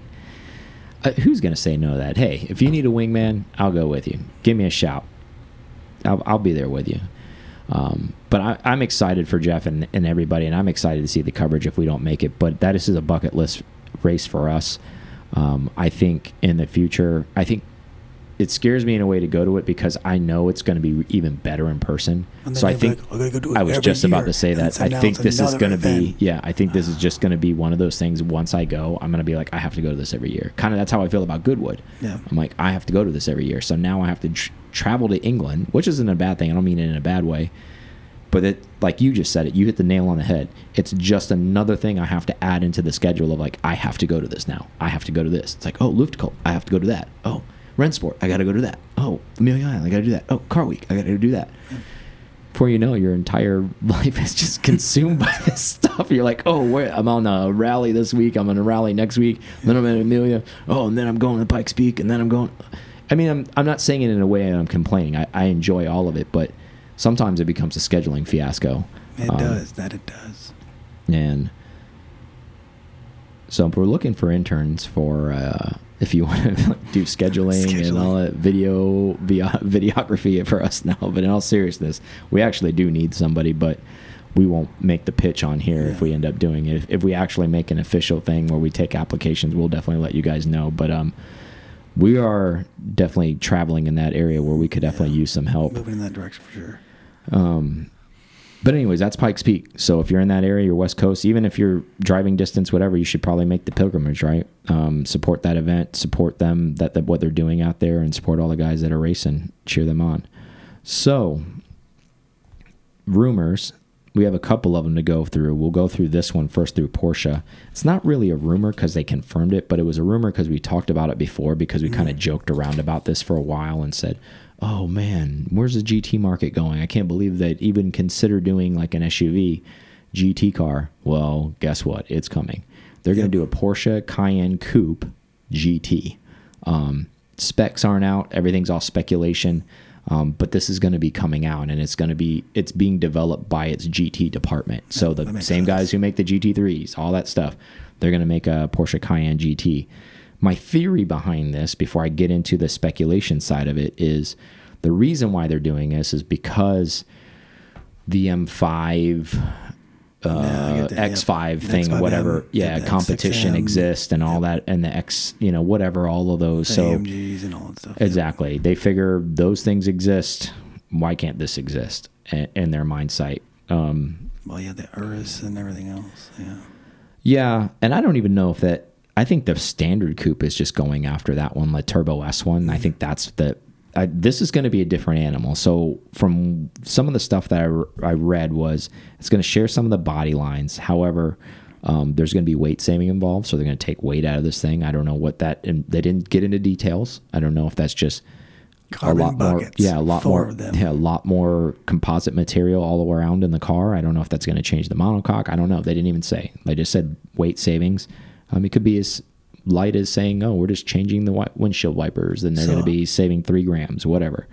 Uh, who's gonna say no to that? Hey, if you need a wingman, I'll go with you. Give me a shout. I'll, I'll be there with you. Um, but I, I'm excited for Jeff and, and everybody, and I'm excited to see the coverage if we don't make it. But that is a bucket list race for us. Um, I think in the future, I think it scares me in a way to go to it because I know it's going to be even better in person. So I think like, "I go I was just about to say that. I think this is going to be yeah. I think this is just going to be one of those things. Once I go, I'm going to be like I have to go to this every year. Kind of that's how I feel about Goodwood. Yeah. I'm like I have to go to this every year. So now I have to travel to England, which isn't a bad thing. I don't mean it in a bad way. But it, like you just said it, you hit the nail on the head. It's just another thing I have to add into the schedule of like, I have to go to this now. I have to go to this. It's like, oh, Luftgekühlt, I have to go to that. Oh, Rennsport, I got to go to that. Oh, Amelia Island, I got to do that. Oh, Car Week, I got to do that. Before you know, your entire life is just consumed by this stuff. You're like, oh, wait, I'm on a rally this week. I'm on a rally next week. Then I'm at Amelia. Oh, and then I'm going to Pikes Peak, and then I'm going. I mean, I'm I'm not saying it in a way I'm complaining. I, I enjoy all of it, but sometimes it becomes a scheduling fiasco. It Um, does. That it does. And so if we're looking for interns for uh, if you want to do scheduling, and all that video videography for us now. But in all seriousness, we actually do need somebody, but we won't make the pitch on here if we end up doing it. If, if we actually make an official thing where we take applications, we'll definitely let you guys know. But um, we are definitely traveling in that area where we could definitely Yeah. use some help. Moving in that direction for sure. Um, but anyways, that's Pikes Peak. So if you're in that area, you're West Coast, even if you're driving distance, whatever, you should probably make the pilgrimage, right? Um, support that event, support them, that, that what they're doing out there, and support all the guys that are racing, cheer them on. So rumors, we have a couple of them to go through. We'll go through this one first through Porsche. It's not really a rumor because they confirmed it, but it was a rumor because we talked about it before because we kind of joked around about this for a while and said, "Oh man, where's the GT market going? I can't believe that even consider doing like an SUV GT car." Well, guess what? It's coming. They're going to do a Porsche Cayenne Coupe GT. Um, specs aren't out. Everything's all speculation. Um, but this is going to be coming out, and it's going to be it's being developed by its GT department. So the same sense. guys who make the GT3s, all that stuff, they're going to make a Porsche Cayenne GT. My theory behind this, before I get into the speculation side of it, is the reason why they're doing this is because the M5 Yeah, I uh, yeah. X5 The thing, X5M, whatever, the yeah, competition X6M, exists and all that, and the X, you know, whatever, all of those. The so AMGs and all that stuff. exactly, they figure those things exist. Why can't this exist in, in their mind sight? Um, Well, yeah, the Urus and everything else. Yeah. yeah, and I don't even know if that. I think the standard coupe is just going after that one, the Turbo S one. I think that's the. I, this is going to be a different animal. So from some of the stuff that I, I read was it's going to share some of the body lines. However, um, there's going to be weight saving involved, so they're going to take weight out of this thing. I don't know what that. And they didn't get into details. I don't know if that's just Carbon a lot more buckets. yeah a lot more yeah a lot more composite material all around in the car i don't know if that's going to change the monocoque i don't know they didn't even say they just said weight savings um, it could be as light is saying oh we're just changing the windshield wipers and they're going to be saving three grams whatever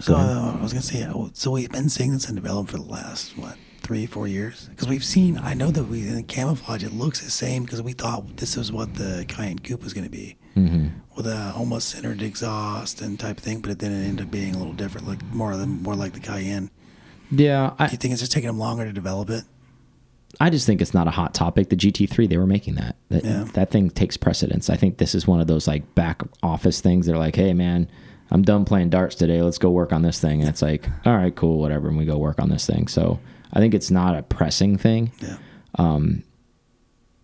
So uh, I was gonna say, uh, so we've been seeing this in development for the last what three, four years? Because we've seen, I know that we in the camouflage it looks the same because we thought this was what the Cayenne Coupe was gonna be, mm-hmm. with a almost centered exhaust and type of thing, but it then it ended up being a little different, like more than more like the Cayenne. yeah Do I, you think it's just taking them longer to develop it? I just think it's not a hot topic. The gt3 they were making that. That, Yeah. that thing takes precedence. I think this is one of those like back office things they're like hey man i'm done playing darts today. Let's go work on this thing. And it's like all right cool whatever and we go work on this thing. So i think it's not a pressing thing. Yeah.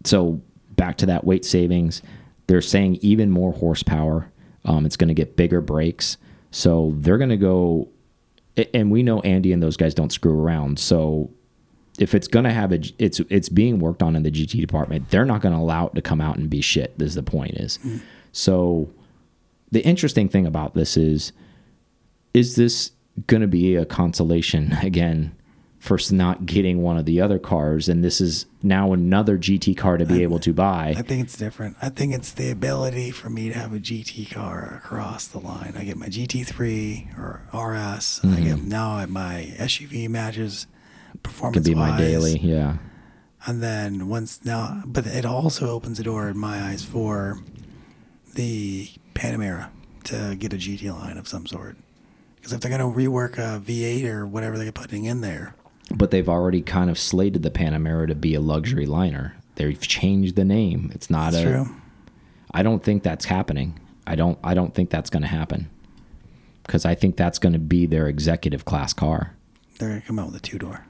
so back to that weight savings they're saying even more horsepower um, it's going to get bigger brakes. So they're going to go and we know andy and those guys don't screw around. So if it's going to have a it's it's being worked on in the gt department they're not going to allow it to come out and be shit is the point is mm. so the interesting thing about this is is this going to be a consolation again for not getting one of the other cars and this is now another gt car to be able to buy I think it's different. I think it's the ability for me to have a GT car across the line. I get my GT3 or RS. I get mm-hmm. now I- my SUV matches performance could be my daily yeah And then once now, but it also opens the door in my eyes for the Panamera to get a GT line of some sort. Because if they're going to rework a V8 or whatever they're putting in there, but they've already kind of slated the panamera to be a luxury liner they've changed the name it's not that's a true. I don't think that's happening. I don't I don't think that's going to happen because I think that's going to be their executive class car. They're gonna come out with a two door.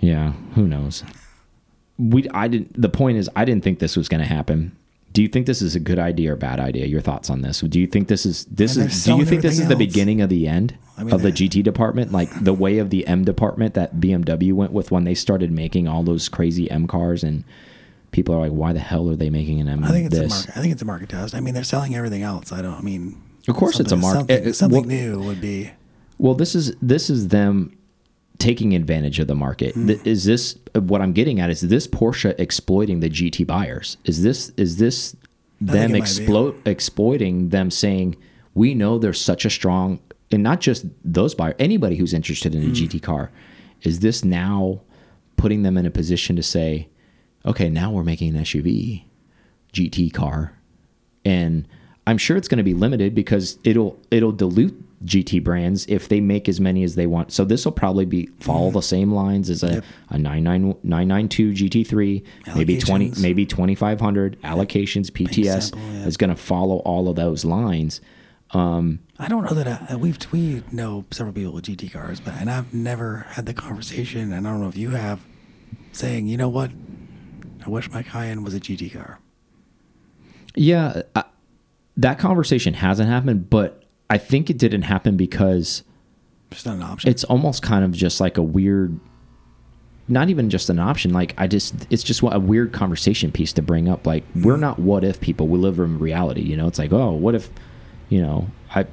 Yeah, who knows? We I didn't. The point is, I didn't think this was going to happen. Do you think this is a good idea or bad idea? Your thoughts on this? Do you think this is this And is? Do you think this is the else. beginning of the end I mean, of the GT department, like the way of the M department that BMW went with when they started making all those crazy M cars, and people are like, why the hell are they making an M? I think it's a market. I think it's a market test. I mean, they're selling everything else. I don't. I mean, Of course it's a market. Something, something well- new would be. Well, this is this is them taking advantage of the market. Th- Is this what I'm getting at? Is this Porsche exploiting the GT buyers? Is this is this them it explo exploiting them saying we know there's such a strong and not just those buyers, anybody who's interested in a GT car. Is this now putting them in a position to say, okay, now we're making an SUV GT car and I'm sure it's going to be limited because it'll it'll dilute GT brands if they make as many as they want. So this will probably be follow the same lines as a Yep. a 99 992 GT3, maybe 20 maybe 2500 allocations PTS sample, yeah. is going to follow all of those lines. Um, I don't know that I, we've we know several people with GT cars, but and I've never had the conversation, and I don't know if you have, saying, you know what, I wish my Cayenne was a GT car. yeah, I, that conversation hasn't happened, but I think it didn't happen because Just not an option. it's almost kind of just like a weird not even just an option like i just it's just a weird conversation piece to bring up like we're hmm. not what if people we live in reality you know? It's like oh what if you know i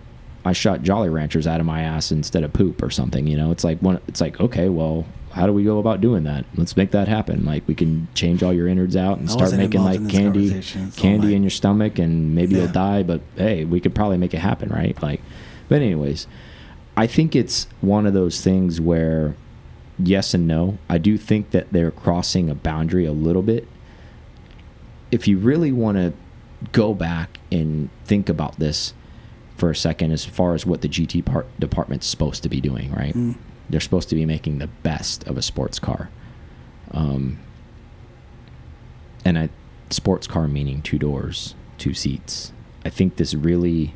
i shot jolly ranchers out of my ass instead of poop or something you know? It's like one it's like okay well how do we go about doing that let's make that happen like we can change all your innards out and I start making like candy candy in your stomach and maybe you'll die but hey we could probably make it happen right like but anyways I think it's one of those things where yes and no. I do think that they're crossing a boundary a little bit. If you really want to go back and think about this for a second, as far as what the GT part department's supposed to be doing, right? Mm. They're supposed to be making the best of a sports car. Um, and a sports car meaning two doors, two seats. I think this really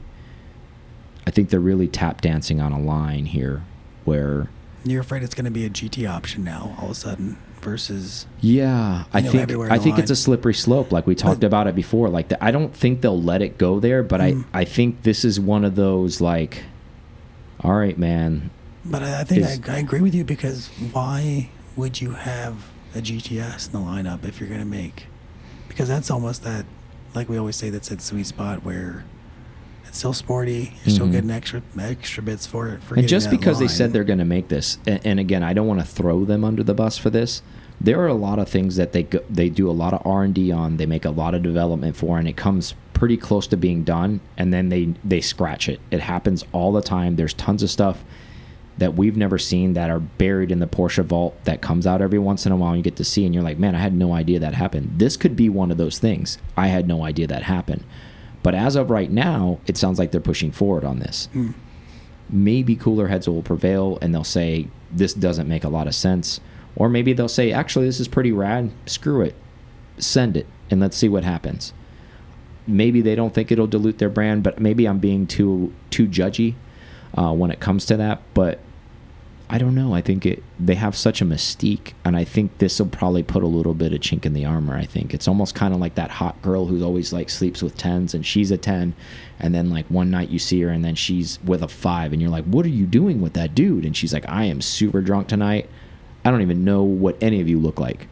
I think they're really tap dancing on a line here where You're afraid it's going to be a GT option now, all of a sudden, versus yeah, I know, think I think it's a slippery slope like we talked But- about it before like the, I don't think they'll let it go there but Mm. I I think this is one of those like all right man But I, I think Is- I, I agree with you because why would you have a GTS in the lineup if you're going to make? Because that's almost that, like we always say, that's that sweet spot where it's still sporty. You're still Mhm. getting extra extra bits for it. For and just because they said they're going to make this and, and again i don't want to throw them under the bus for this there are a lot of things that they go, they do a lot of r&d on they make a lot of development for and it comes pretty close to being done and then they they scratch it it happens all the time there's tons of stuff that we've never seen that are buried in the Porsche vault that comes out every once in a while and you get to see and you're like, man, I had no idea that happened. This could be one of those things. I had no idea that happened. But as of right now, it sounds like they're pushing forward on this. Hmm. Maybe cooler heads will prevail and they'll say, this doesn't make a lot of sense. Or maybe they'll say, actually, this is pretty rad. Screw it. Send it and let's see what happens. Maybe they don't think it'll dilute their brand, but maybe I'm being too too judgy uh, when it comes to that. But I don't know. I think it they have such a mystique, and I think this will probably put a little bit of chink in the armor. I think it's almost kind of like that hot girl who's always like sleeps with tens, and she's a ten, and then like one night you see her, and then she's with a five, and you're like, "What are you doing with that dude?" And she's like, "I am super drunk tonight. I don't even know what any of you look like."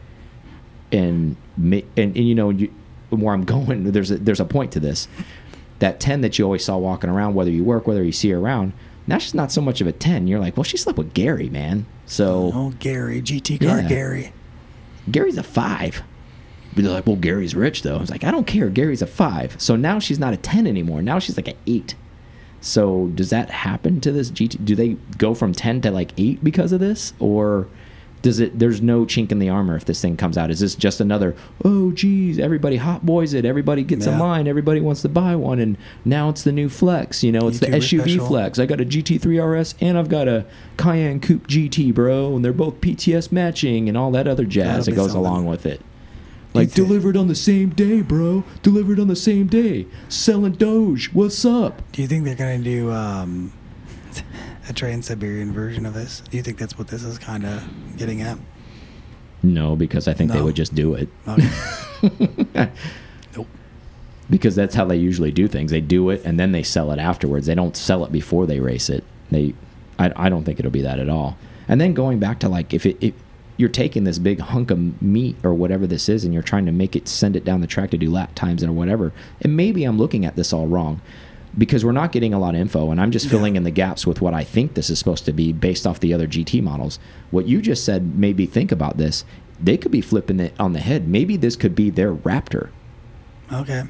And and, and you know you, where I'm going, there's a there's a point to this. That ten that you always saw walking around, whether you work, whether you see her around, now she's not so much of a 10. You're like, well, she slept with Gary, man. So Oh, Gary, GT car Yeah. Gary. Gary's a five. But they're like, well, Gary's rich, though. I was like, I don't care. Gary's a five. So now she's not a 10 anymore. Now she's like an eight. So does that happen to this GT? Do they go from 10 to like eight because of this? Or does it, there's no chink in the armor if this thing comes out? Is this just another, oh, geez, everybody hot boys it. Everybody gets a Yeah. line. Everybody wants to buy one. And now it's the new flex. You know, it's the SUV special. flex. I got a GT3 RS and I've got a Cayenne Coupe GT, bro. And they're both PTS matching and all that other jazz That'll that goes something. along with it. Like delivered on the same day, bro. Delivered on the same day. Selling Doge. What's up? Do you think they're gonna do um, a Trans Siberian version of this? Do you think that's what this is kind of getting at? No, because I think they would just do it. Okay. nope. because that's how they usually do things. They do it and then they sell it afterwards. They don't sell it before they race it. They, I, I don't think it'll be that at all. And then going back to like if it, if you're taking this big hunk of meat or whatever this is and you're trying to make it send it down the track to do lap times or whatever, and maybe I'm looking at this all wrong because we're not getting a lot of info and I'm just filling in the gaps with what I think this is supposed to be based off the other GT models. What you just said made me think about this. They could be flipping it on the head. Maybe this could be their Raptor Okay.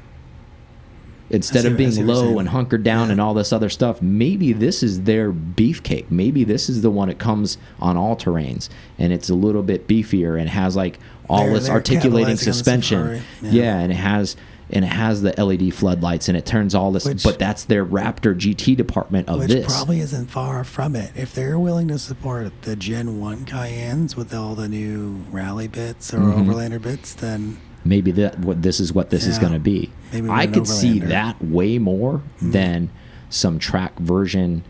instead of being see what you're low and hunkered down Yeah. and all this other stuff maybe this is their beefcake maybe this is the one that comes on all terrains and it's a little bit beefier and has like all They're- this they're articulating capitalizing on the suspension yeah. Yeah. and it has and it has the led floodlights and it turns all this Which- but that's their raptor gt department of Which this probably isn't far from it. If they're willing to support the Gen 1 Cayennes with all the new rally bits or Mhm. Overlander bits, then maybe that what this is what this is going to be. Maybe I could see that way more Mhm. than some track version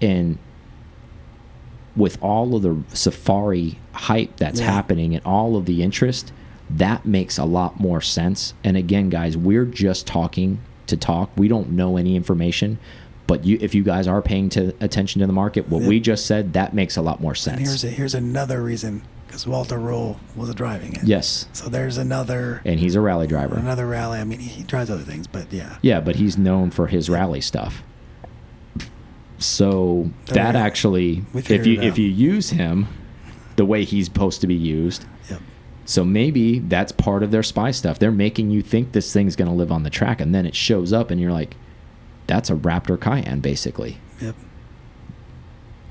and with all of the safari hype that's Yeah. happening and all of the interest that makes a lot more sense and again guys we're just talking to talk we don't know any information but you if you guys are paying to attention to the market what Yeah. we just said that makes a lot more sense and here's a, here's another reason because Walter Röhrl was a driving it. yes So there's another and he's a rally driver another rally. I mean, he drives other things, but yeah. Yeah, but he's known for his rally stuff. So There that actually, if you if you use him the way he's supposed to be used, Yep. So maybe that's part of their spy stuff. They're making you think this thing's going to live on the track, and then it shows up, and you're like, "That's a Raptor Cayenne, basically." Yep.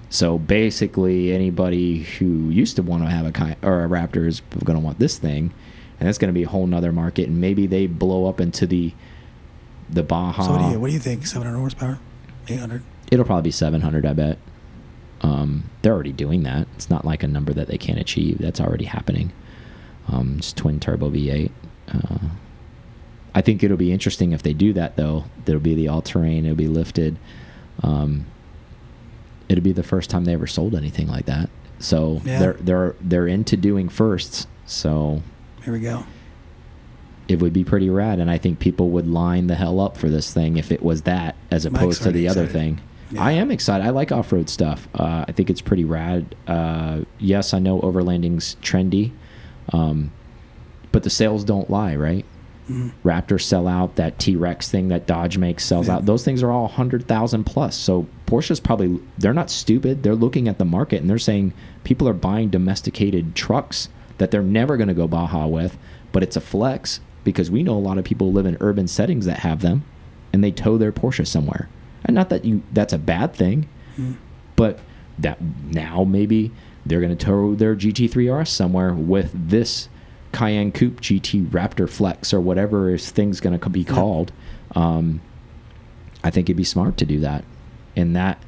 So basically, anybody who used to want to have a Cay- or a Raptor is going to want this thing, and that's going to be a whole nother market. And maybe they blow up into the the Baja. So what do you what do you think? 700 horsepower, 800. It'll probably be 700, I bet. Um, they're already doing that. It's not like a number that they can't achieve. That's already happening. Um, it's twin turbo V8. Uh, I think it'll be interesting if they do that, though. There'll be the all terrain. It'll be lifted. Um, it'll be the first time they ever sold anything like that. So Yeah. they're they're they're into doing firsts. So Here we go. it would be pretty rad, and I think people would line the hell up for this thing if it was that, as Mike's opposed to the other thing. Yeah. I am excited. I like off road stuff. Uh, I think it's pretty rad. Uh, yes, I know overlanding's trendy, um, but the sales don't lie, right? Mhm. Raptors sell out. That T Rex thing that Dodge makes sells Yeah. out. Those things are all hundred thousand plus. So Porsche's probably they're not stupid. They're looking at the market and they're saying people are buying domesticated trucks that they're never going to go Baja with, but it's a flex because we know a lot of people live in urban settings that have them, and they tow their Porsche somewhere. And not that you that's a bad thing, Mhm. but that now maybe they're going to tow their GT3 RS somewhere with this Cayenne Coupe GT Raptor Flex or whatever is thing's going to be called. Um, I think it'd be smart to do that, and that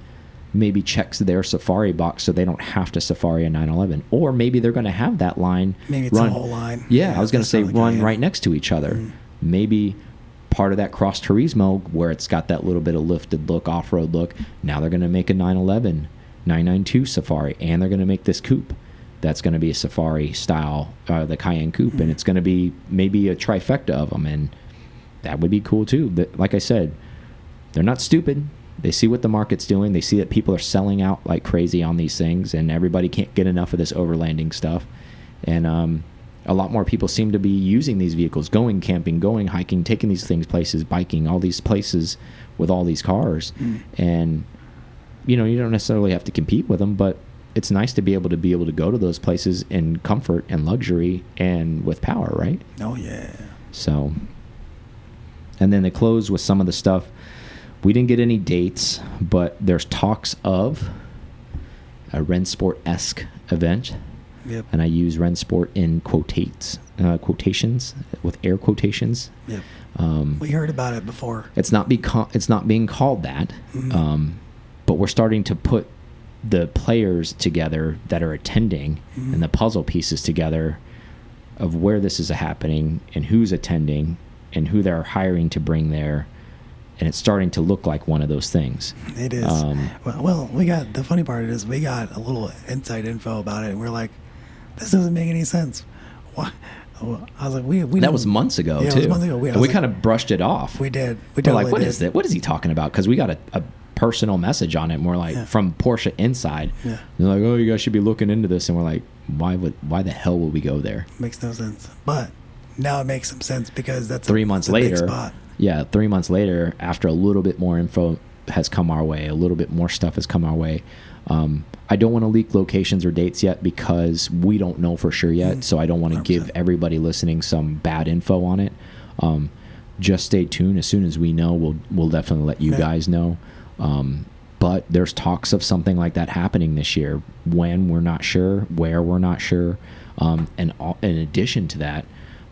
maybe checks their Safari box so they don't have to Safari a 911, or maybe they're going to have that line. Maybe it's run, a whole line. Yeah, I was going to say run right next to each other. Mm. Maybe part of that cross turismo where it's got that little bit of lifted look, off road look. Now they're going to make a 911, 992 Safari, and they're going to make this coupe. That's going to be a Safari style, uh, the Cayenne Coupe, Mm-hmm. and it's going to be maybe a trifecta of them, and that would be cool too. But like I said, they're not stupid. They see what the market's doing. They see that people are selling out like crazy on these things, and everybody can't get enough of this overlanding stuff. And um, a lot more people seem to be using these vehicles, going camping, going hiking, taking these things places, biking, all these places with all these cars. Mm. And you know, you don't necessarily have to compete with them, but it's nice to be able to be able to go to those places in comfort and luxury and with power, right? Oh yeah. So, and then they close with some of the stuff. We didn't get any dates, but there's talks of a Rennsport esque event, Yep. and I use Rennsport in quotates, uh, quotations with air quotations. Yep. Um, We heard about it before. it's not beco- it's not being called that, Mhm. um, but we're starting to put the players together that are attending Mhm. and the puzzle pieces together of where this is happening and who's attending and who they're hiring to bring there. And it's starting to look like one of those things. It is. Um, well, well, we got the funny part is we got a little inside info about it, and we're like, this doesn't make any sense. Why? I was like, we we That was months ago Yeah, too. was months ago. We- we was kind of brushed it off. We did. We We're like, what did. is that? What is he talking about? Because we got a, a personal message on it, and we're like, Yeah. from Porsche inside. Yeah. They're like, oh, you guys should be looking into this, and we're like, why would, why the hell would we go there? Makes no sense. But now it makes some sense because that's Three a, months big later, spot. yeah, three months later, after a little bit more info has come our way, a little bit more stuff has come our way. Um, I don't want to leak locations or dates yet because we don't know for sure yet. Mm. So I don't want to give everybody listening some bad info on it. Um, just stay tuned. As soon as we know, we'll we'll definitely let you Yeah. guys know. Um, but there's talks of something like that happening this year. When we're not sure, where we're not sure, um, and all, in addition to that,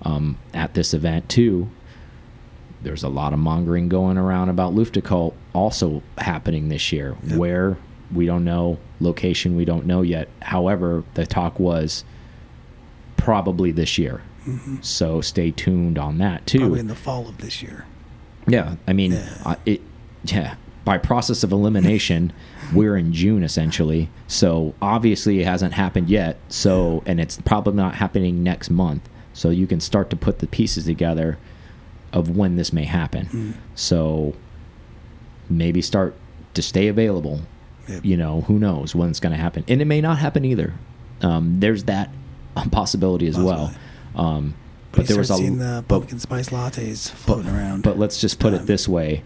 um, at this event too, there's a lot of mongering going around about Luftgekühlt also happening this year. Yep. Where we don't know, location we don't know yet. However, the talk was probably this year. So stay tuned on that too. Probably in the fall of this year. Yeah, I mean, Yeah. I it, yeah. By process of elimination, we're in June essentially. So obviously, it hasn't happened yet. So, and it's probably not happening next month. So you can start to put the pieces together of when this may happen. Mm. So maybe start to stay available. Yep. You know, who knows when it's going to happen, and it may not happen either. Um, there's that possibility as well. Um, But, but there was a the pumpkin spice lattes floating around. but let's just put it this way: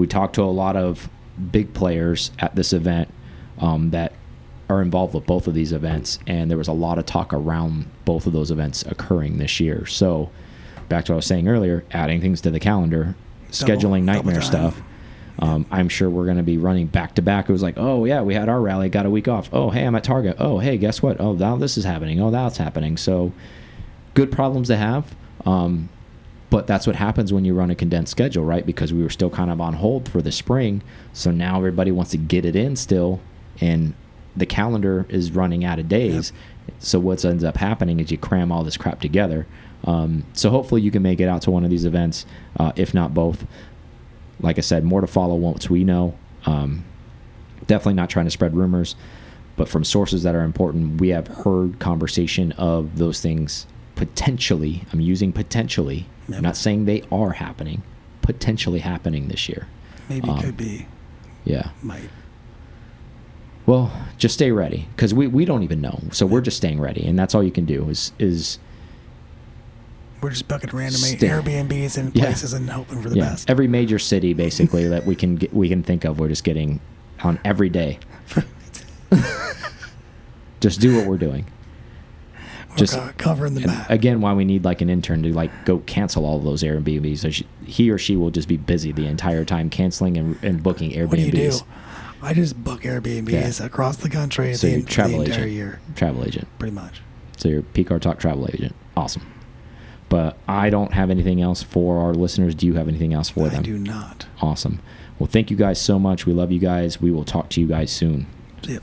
we talked to a lot of big players at this event um, that are involved with both of these events, and there was a lot of talk around both of those events occurring this year. So, back to what I was saying earlier, adding things to the calendar, Double- scheduling nightmare stuff. Um, I'm sure we're going to be running back to back. It was like, oh yeah, we had our rally, got a week off. Oh hey, I'm at Target. Oh hey, guess what? Oh now this is happening. Oh that's happening. So good problems to have. Um, but that's what happens when you run a condensed schedule, right? Because we were still kind of on hold for the spring. So now everybody wants to get it in still, and the calendar is running out of days. So what ends up happening is you cram all this crap together. Um, so hopefully you can make it out to one of these events, uh, if not both. Like I said, more to follow once we know. Um, definitely not trying to spread rumors, but from sources that are important, we have heard conversation of those things potentially. I'm using potentially. I'm not saying they are happening. Potentially happening this year. Maybe um, could be. Yeah. Might. Well, just stay ready because we, we don't even know. So we're just staying ready, and that's all you can do is is We're just bucking random Airbnbs and Yeah. places and hoping for the yeah best. every major city basically that we can get, we can think of. We're just getting on every day. just do what we're doing. Just- co- covering the And map. again, why we need like an intern to like go cancel all of those Airbnbs. So she, he or she will just be busy the entire time canceling and, and booking Airbnbs. what do you do? I just book Airbnbs Yeah. across the country So the, you're the travel entire agent. year, Travel agent. pretty much. So you're PCAR Talk travel agent. Awesome. But I don't have anything else for our listeners. Do you have anything else for I them? I do not. Awesome. Well, thank you guys so much. We love you guys. We will talk to you guys soon. Yep.